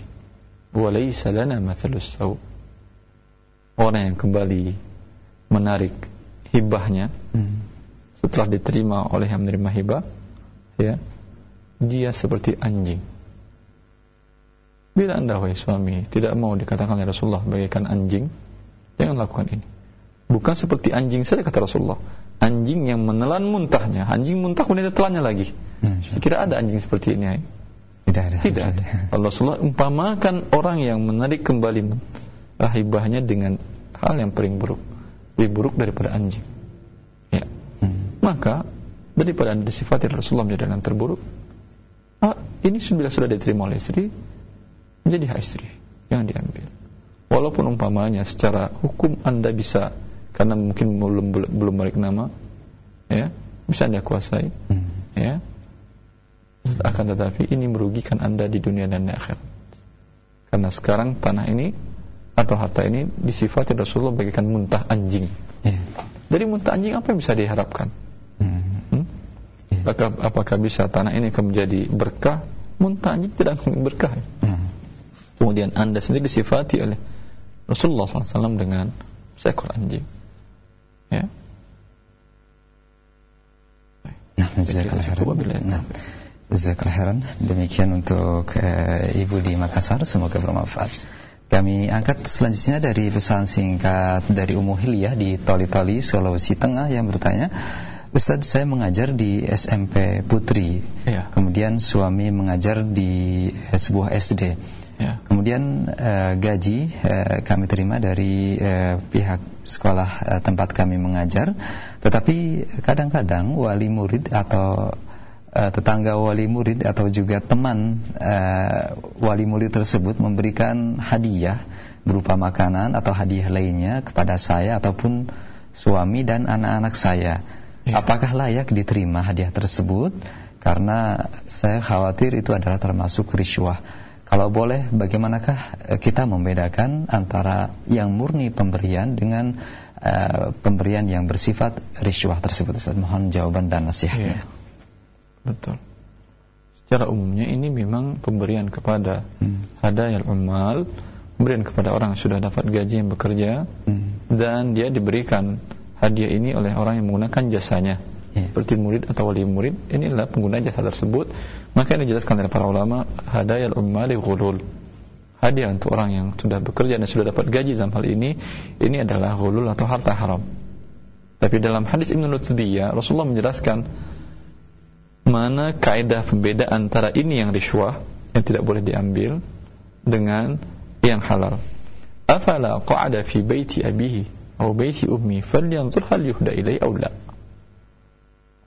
wa laysa lana mathalus saw Orang yang kembali menarik hibahnya hmm. setelah diterima oleh yang menerima hibah ya dia seperti anjing. Bila anda wahai suami tidak mau dikatakan oleh Rasulullah bagaikan anjing jangan lakukan ini. Bukan seperti anjing saja kata Rasulullah. Anjing yang menelan muntahnya anjing muntah kemudian telannya lagi. Saya kira ada anjing seperti ini tidak ada. Tidak ada. Allah Rasulullah umpamakan orang yang menarik kembali hibahnya dengan hal yang paling buruk. Lebih buruk daripada anjing. Ya. Hmm. maka daripada anda disifati Rasulullah menjadi yang terburuk ah, ini sudah sudah diterima oleh istri menjadi hak istri yang diambil walaupun umpamanya secara hukum anda bisa karena mungkin belum belum balik nama ya bisa anda kuasai hmm. ya akan tetapi ini merugikan anda di dunia dan di akhirat karena sekarang tanah ini atau harta ini disifati Rasulullah bagaikan muntah anjing. Yeah. Dari muntah anjing apa yang bisa diharapkan? Hmm. Apakah, apakah bisa tanah ini akan menjadi berkah? Muntah anjing tidak berkah. Hmm. Kemudian anda sendiri disifati oleh Rasulullah SAW dengan seekor anjing. Ya. Nah, Nah, Demikian untuk uh, Ibu di Makassar, semoga bermanfaat. Kami angkat selanjutnya dari pesan singkat dari Umuh Hilyah di Toli-Toli, Sulawesi Tengah yang bertanya, Ustaz saya mengajar di SMP Putri, ya. kemudian suami mengajar di eh, sebuah SD. Ya. Kemudian uh, gaji uh, kami terima dari uh, pihak sekolah uh, tempat kami mengajar, tetapi kadang-kadang wali murid atau uh, tetangga wali murid atau juga teman uh, wali murid tersebut memberikan hadiah berupa makanan atau hadiah lainnya kepada saya ataupun suami dan anak-anak saya. Ya. Apakah layak diterima hadiah tersebut? Karena saya khawatir itu adalah termasuk riswah. Kalau boleh, bagaimanakah eh, kita membedakan antara yang murni pemberian dengan uh, pemberian yang bersifat riswah tersebut? Ustaz, mohon jawaban dan nasihatnya. Ya. Betul. Secara umumnya ini memang pemberian kepada hmm. hadayal umal, pemberian kepada orang yang sudah dapat gaji yang bekerja hmm. dan dia diberikan hadiah ini oleh orang yang menggunakan jasanya. Yeah. Seperti murid atau wali murid, inilah pengguna jasa tersebut. Maka ini dijelaskan oleh para ulama, hadayal ummali ghulul. Hadiah untuk orang yang sudah bekerja dan sudah dapat gaji dalam hal ini, ini adalah ghulul atau harta haram. Tapi dalam hadis Ibnu Lutbiyah, Rasulullah menjelaskan mana kaidah pembeda antara ini yang riswah yang tidak boleh diambil dengan yang halal. Afala qa'ada fi baiti abihi atau baiti ummi falyanzur hal yuhda ilai la.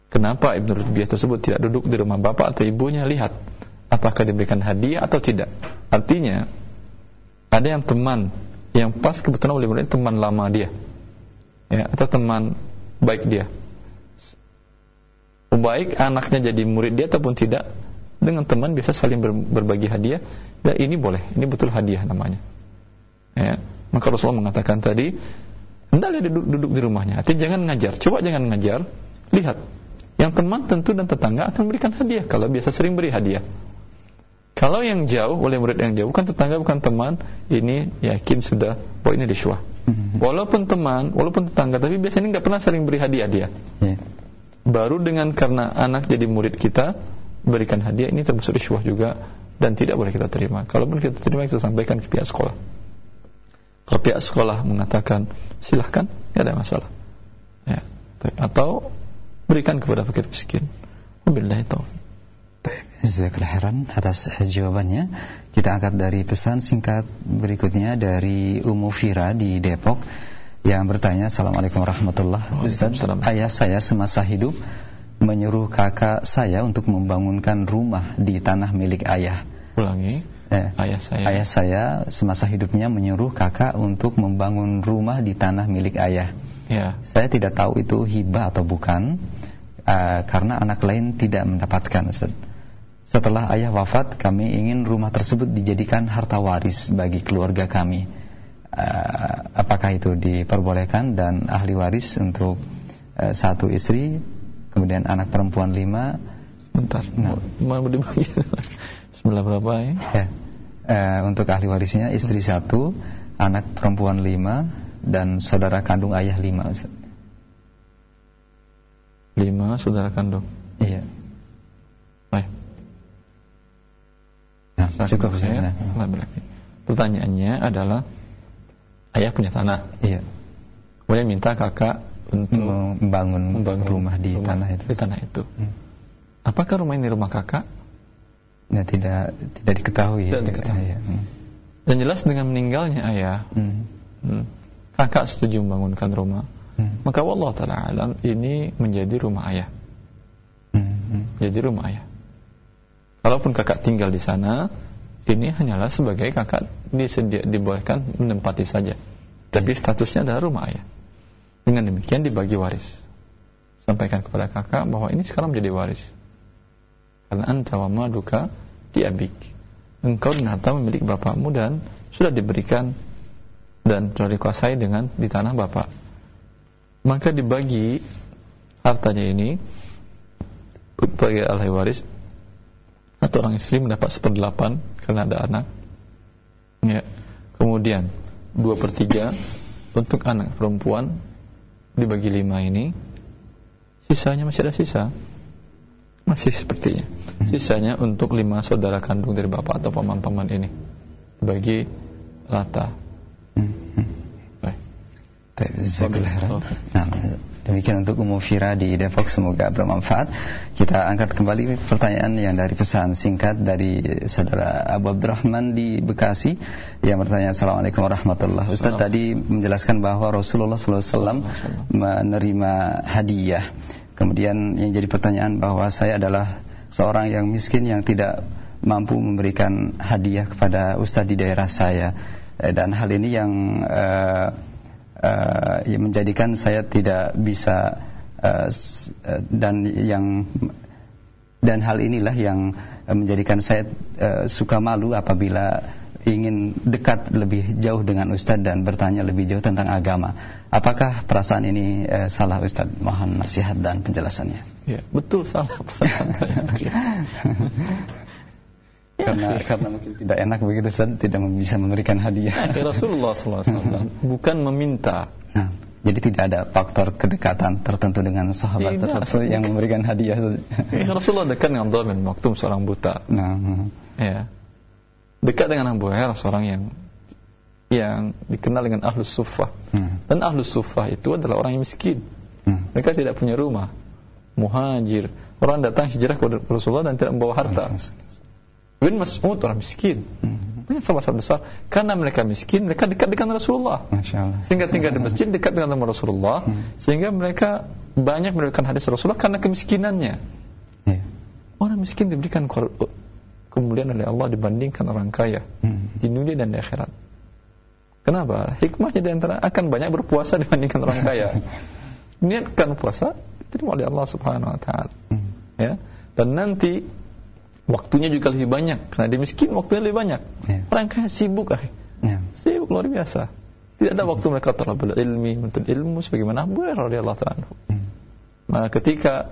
Kenapa Ibnu Rutbiyah tersebut tidak duduk di rumah bapak atau ibunya? Lihat apakah diberikan hadiah atau tidak? Artinya ada yang teman yang pas kebetulan oleh teman lama dia. Ya atau teman baik dia. Baik anaknya jadi murid dia ataupun tidak dengan teman biasa saling ber, berbagi hadiah. Ya ini boleh ini betul hadiah namanya. Ya maka Rasulullah mengatakan tadi hendaklah duduk, duduk di rumahnya. Artinya jangan ngajar. Coba jangan ngajar. Lihat. Yang teman tentu dan tetangga akan berikan hadiah kalau biasa sering beri hadiah. Kalau yang jauh oleh murid yang jauh bukan tetangga bukan teman ini yakin sudah bahwa ini riswah mhm. walaupun teman walaupun tetangga tapi biasanya nggak pernah sering beri hadiah dia. Yeah baru dengan karena anak jadi murid kita berikan hadiah ini termasuk riswah juga dan tidak boleh kita terima. Kalaupun kita terima kita sampaikan ke pihak sekolah. Kalau pihak sekolah mengatakan silahkan, tidak ada masalah. Ya. Atau berikan kepada fakir miskin. Wabillahi taufiq. Jazakallah khairan atas jawabannya. Kita angkat dari pesan singkat berikutnya dari Umu Fira di Depok yang bertanya Assalamualaikum warahmatullahi wabarakatuh Ayah saya semasa hidup menyuruh kakak saya untuk membangunkan rumah di tanah milik ayah Ulangi eh, Ayah saya Ayah saya semasa hidupnya menyuruh kakak untuk membangun rumah di tanah milik ayah ya. Saya tidak tahu itu hibah atau bukan uh, Karena anak lain tidak mendapatkan Ustaz setelah ayah wafat, kami ingin rumah tersebut dijadikan harta waris bagi keluarga kami. Uh, apakah itu diperbolehkan dan ahli waris untuk uh, satu istri kemudian anak perempuan lima bentar nah. mau dibagi Bismillah berapa ya, ya. Uh, untuk ahli warisnya istri satu anak perempuan lima dan saudara kandung ayah lima Ustaz. lima saudara kandung iya baik nah, cukup saya nah. pertanyaannya adalah ayah punya tanah. Iya. Kemudian minta kakak untuk membangun, membangun rumah di rumah, tanah itu. Di tanah itu. Hmm. Apakah rumah ini rumah kakak? Nah, tidak tidak diketahui. Tidak diketahui. Ya. Hmm. Dan jelas dengan meninggalnya ayah, hmm. Hmm, kakak setuju membangunkan rumah. Hmm. Maka Allah taala alam ini menjadi rumah ayah. Hmm. Hmm. Jadi rumah ayah. Kalaupun kakak tinggal di sana, ini hanyalah sebagai kakak disedia, dibolehkan menempati saja. Tapi statusnya adalah rumah ayah. Dengan demikian dibagi waris. Sampaikan kepada kakak bahwa ini sekarang menjadi waris. Karena anta wa maduka diabik. Engkau dan harta memiliki bapakmu dan sudah diberikan dan telah dikuasai dengan di tanah bapak. Maka dibagi hartanya ini bagi ahli waris. Atau orang istri mendapat seperdelapan karena ada anak. Ya. Kemudian dua per tiga untuk anak perempuan dibagi lima ini. Sisanya masih ada sisa masih sepertinya hmm. sisanya untuk lima saudara kandung dari bapak atau paman-paman ini bagi rata hmm. hmm. baik Nah, Demikian untuk Umum Fira di Depok semoga bermanfaat. Kita angkat kembali pertanyaan yang dari pesan singkat dari saudara Abu Abdurrahman di Bekasi yang bertanya Assalamualaikum warahmatullahi Ustaz tadi menjelaskan bahwa Rasulullah SAW menerima hadiah. Kemudian yang jadi pertanyaan bahwa saya adalah seorang yang miskin yang tidak mampu memberikan hadiah kepada Ustaz di daerah saya. Eh, dan hal ini yang uh, uh, menjadikan saya tidak bisa uh, dan yang dan hal inilah yang menjadikan saya uh, suka malu apabila ingin dekat lebih jauh dengan Ustadz dan bertanya lebih jauh tentang agama. Apakah perasaan ini uh, salah Ustadz? Mohon nasihat dan penjelasannya. Ya, betul salah perasaan. karena karena mungkin tidak enak begitu Ustaz tidak bisa memberikan hadiah. Ya, Rasulullah SAW bukan meminta. Nah, jadi tidak ada faktor kedekatan tertentu dengan sahabat tidak, tertentu yang memberikan hadiah. Ya, Rasulullah dekat dengan Dhamin Maktum seorang buta. Nah, ya. Dekat dengan Abu Hurairah seorang yang yang dikenal dengan ahlus sufah. Hmm. Dan ahlus sufah itu adalah orang yang miskin. Hmm. Mereka tidak punya rumah. Muhajir. Orang datang hijrah kepada Rasulullah dan tidak membawa harta. Hmm. Bin Mas'ud orang miskin. Banyak sahabat besar. Karena mereka miskin, mereka dekat dengan Rasulullah. Sehingga tinggal di masjid dekat dengan Rasulullah. Hmm. Sehingga mereka banyak memberikan hadis Rasulullah karena kemiskinannya. Yeah. Orang miskin diberikan kemuliaan oleh Allah dibandingkan orang kaya hmm. di dunia dan di akhirat. Kenapa? Hikmahnya di antara akan banyak berpuasa dibandingkan orang kaya. Niatkan puasa diterima oleh Allah Subhanahu wa taala. Hmm. Ya. Dan nanti waktunya juga lebih banyak karena dia miskin waktunya lebih banyak yeah. orang kaya sibuk ah yeah. sibuk luar biasa tidak ada waktu mereka terlalu ilmi untuk ilmu sebagaimana Abu Hurairah radhiyallahu taala maka ketika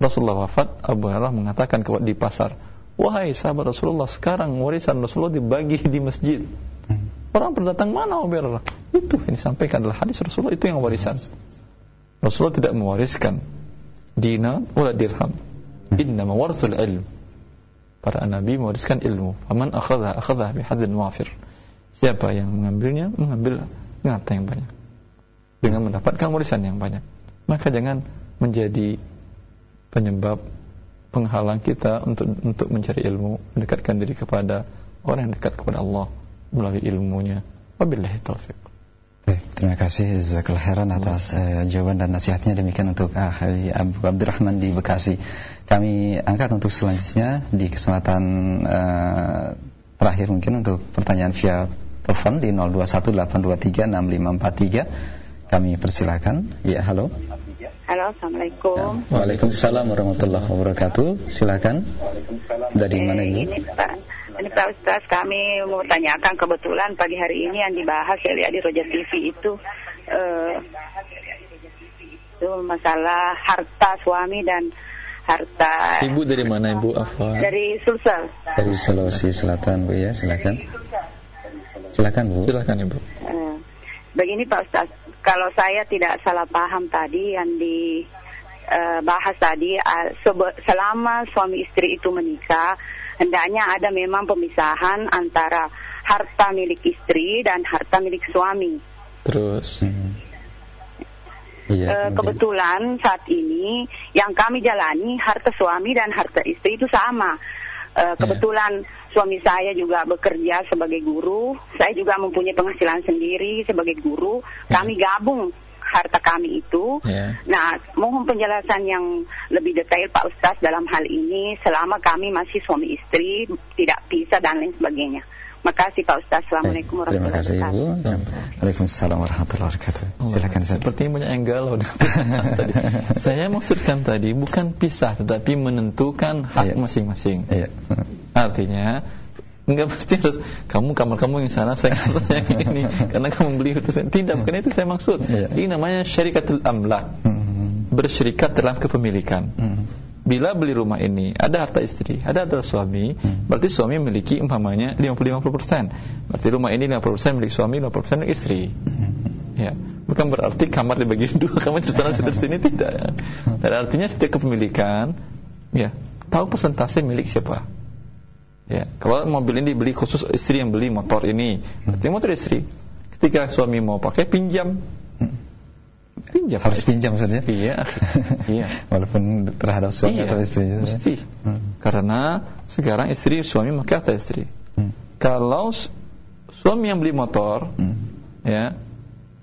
Rasulullah wafat Abu Hurairah mengatakan kepada di pasar wahai sahabat Rasulullah sekarang warisan Rasulullah dibagi di masjid mm. orang berdatang mana Hurairah itu yang disampaikan adalah hadis Rasulullah itu yang warisan Rasulullah tidak mewariskan dinar wala dirham Inna warasul ilm. Para nabi mewariskan ilmu. Faman akhadha akhadha bihadzin wafir. Siapa yang mengambilnya, mengambil harta yang banyak. Dengan mendapatkan warisan yang banyak. Maka jangan menjadi penyebab penghalang kita untuk untuk mencari ilmu, mendekatkan diri kepada orang yang dekat kepada Allah melalui ilmunya. Wabillahi taufiq. Baik, terima kasih Zakul Heran atas uh, jawaban dan nasihatnya demikian untuk uh, Abu Abdurrahman di Bekasi. Kami angkat untuk selanjutnya di kesempatan uh, terakhir mungkin untuk pertanyaan via telepon di 0218236543. Kami persilakan. Ya, halo. Halo, Assalamualaikum. Ya, Waalaikumsalam warahmatullahi wabarakatuh. Silakan. Dari eh, mana ini? Ini Pak, Ini Pak Ustaz, kami mau tanyakan kebetulan pagi hari ini yang dibahas saya lihat di Roja TV itu eh, itu masalah harta suami dan harta Ibu dari mana Ibu Afwan? dari Sulsel. Dari Sulawesi Selatan Bu ya, silakan. Silakan Bu. Silakan Ibu. Eh, begini Pak Ustaz, kalau saya tidak salah paham tadi yang dibahas tadi, eh, sebe- selama suami istri itu menikah, hendaknya ada memang pemisahan antara harta milik istri dan harta milik suami. Terus Hmm. Iya. Eh, kemudian- kebetulan saat ini yang kami jalani harta suami dan harta istri itu sama. Eh, kebetulan suami saya juga bekerja sebagai guru, saya juga mempunyai penghasilan sendiri sebagai guru. Kami gabung harta kami itu. ya. Nah, mohon penjelasan yang lebih detail Pak Ustaz dalam hal ini selama kami masih suami istri, tidak pisah dan lain sebagainya. Makasih Pak Ustaz. Assalamualaikum Baik, Terima warahmatullahi kasih Ibu. wabarakatuh. Waalaikumsalam warahmatullahi wabarakatuh. Silakan Ustaz. Sepertinya banyak yang galau tadi. Saya maksudkan tadi bukan pisah tetapi menentukan hak Iya. masing-masing. Iya. Artinya Enggak pasti harus kamu kamar kamu yang sana saya kamar saya yang ini karena kamu beli itu tidak bukan itu saya maksud. Iya. Ini namanya syarikatul amlak. Hmm. Berserikat dalam kepemilikan. Hmm. Bila beli rumah ini ada harta istri, ada harta suami, Hmm. berarti suami memiliki umpamanya 50-50%. Berarti rumah ini 50% milik suami, 50% milik istri. Ya, bukan berarti kamar dibagi dua, kamar terus sana terus sini tidak. Dan artinya setiap kepemilikan, ya, tahu persentase milik siapa. Ya, kalau mobil ini dibeli khusus istri yang beli motor ini, berarti motor istri. Ketika suami mau pakai pinjam, pinjam Harus pinjam Ustaz ya? Iya, iya. Walaupun terhadap suami iya, atau istri. ya. mesti. Hmm. Karena sekarang istri suami pakai harta istri. Hmm. Kalau su- suami yang beli motor, Hmm. ya,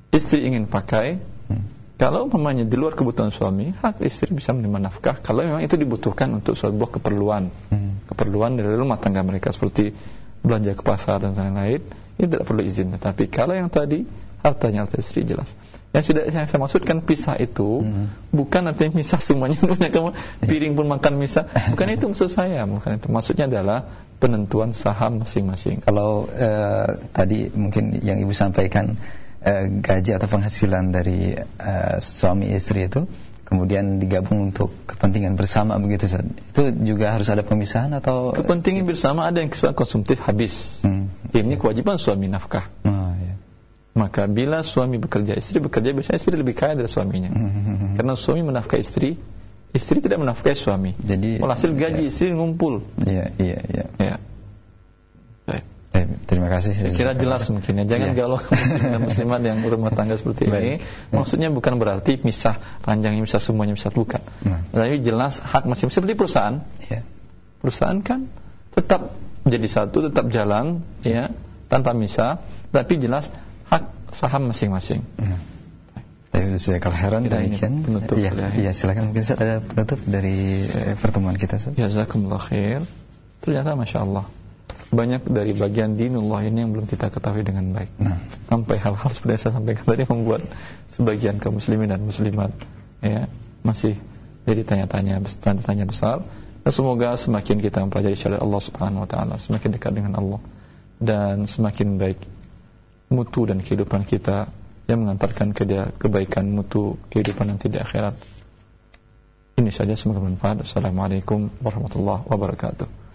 istri ingin pakai, Hmm. Kalau umpamanya di luar kebutuhan suami, hak istri bisa menerima nafkah kalau memang itu dibutuhkan untuk sebuah keperluan. Hmm. Keperluan dari rumah tangga mereka seperti belanja ke pasar dan lain-lain, itu tidak perlu izin. Tetapi kalau yang tadi hartanya harta istri jelas. Yang tidak yang saya maksudkan pisah itu Hmm. bukan artinya misah semuanya punya kamu piring pun makan misah. Bukan itu maksud saya, bukan itu. Maksudnya adalah penentuan saham masing-masing. Kalau eh, tadi mungkin yang Ibu sampaikan eh, gaji atau penghasilan dari eh, suami istri itu kemudian digabung untuk kepentingan bersama begitu Ustaz. Itu juga harus ada pemisahan atau Kepentingan bersama ada yang kesukaan konsumtif habis. Hmm. Ini kewajiban suami nafkah. Oh, ya. Maka bila suami bekerja, istri bekerja, biasanya istri lebih kaya dari suaminya. Hmm. Karena suami menafkahi istri, istri tidak menafkahi suami. Jadi Walhasil gaji ya. istri ngumpul. Iya, iya, iya. Ya. Baik. Eh, terima kasih. Saya kira jelas mungkin ya. Jangan Iya. galau muslim dan muslimat yang berumah tangga seperti ini. Baik. Maksudnya bukan berarti misah ranjangnya misah semuanya misah bukan. Nah. Tapi jelas hak masing seperti perusahaan. Iya. Perusahaan kan tetap jadi satu, tetap jalan ya tanpa misah, tapi jelas hak saham masing-masing. Nah. Tapi saya kalau heran Kira ini demikian. penutup Iya, ya. iya silakan mungkin Ustaz ada penutup dari eh, pertemuan kita Ustaz. Jazakumullah khair. Ternyata Masya Allah banyak dari bagian dinullah ini yang belum kita ketahui dengan baik. Nah. Sampai hal-hal seperti yang saya sampaikan tadi membuat sebagian kaum muslimin dan muslimat ya masih jadi tanya-tanya tanya-tanya besar. Dan semoga semakin kita mempelajari syariat Allah Subhanahu wa taala, semakin dekat dengan Allah dan semakin baik mutu dan kehidupan kita yang mengantarkan ke kebaikan mutu kehidupan nanti di akhirat. Ini saja semoga bermanfaat. Assalamualaikum warahmatullahi wabarakatuh.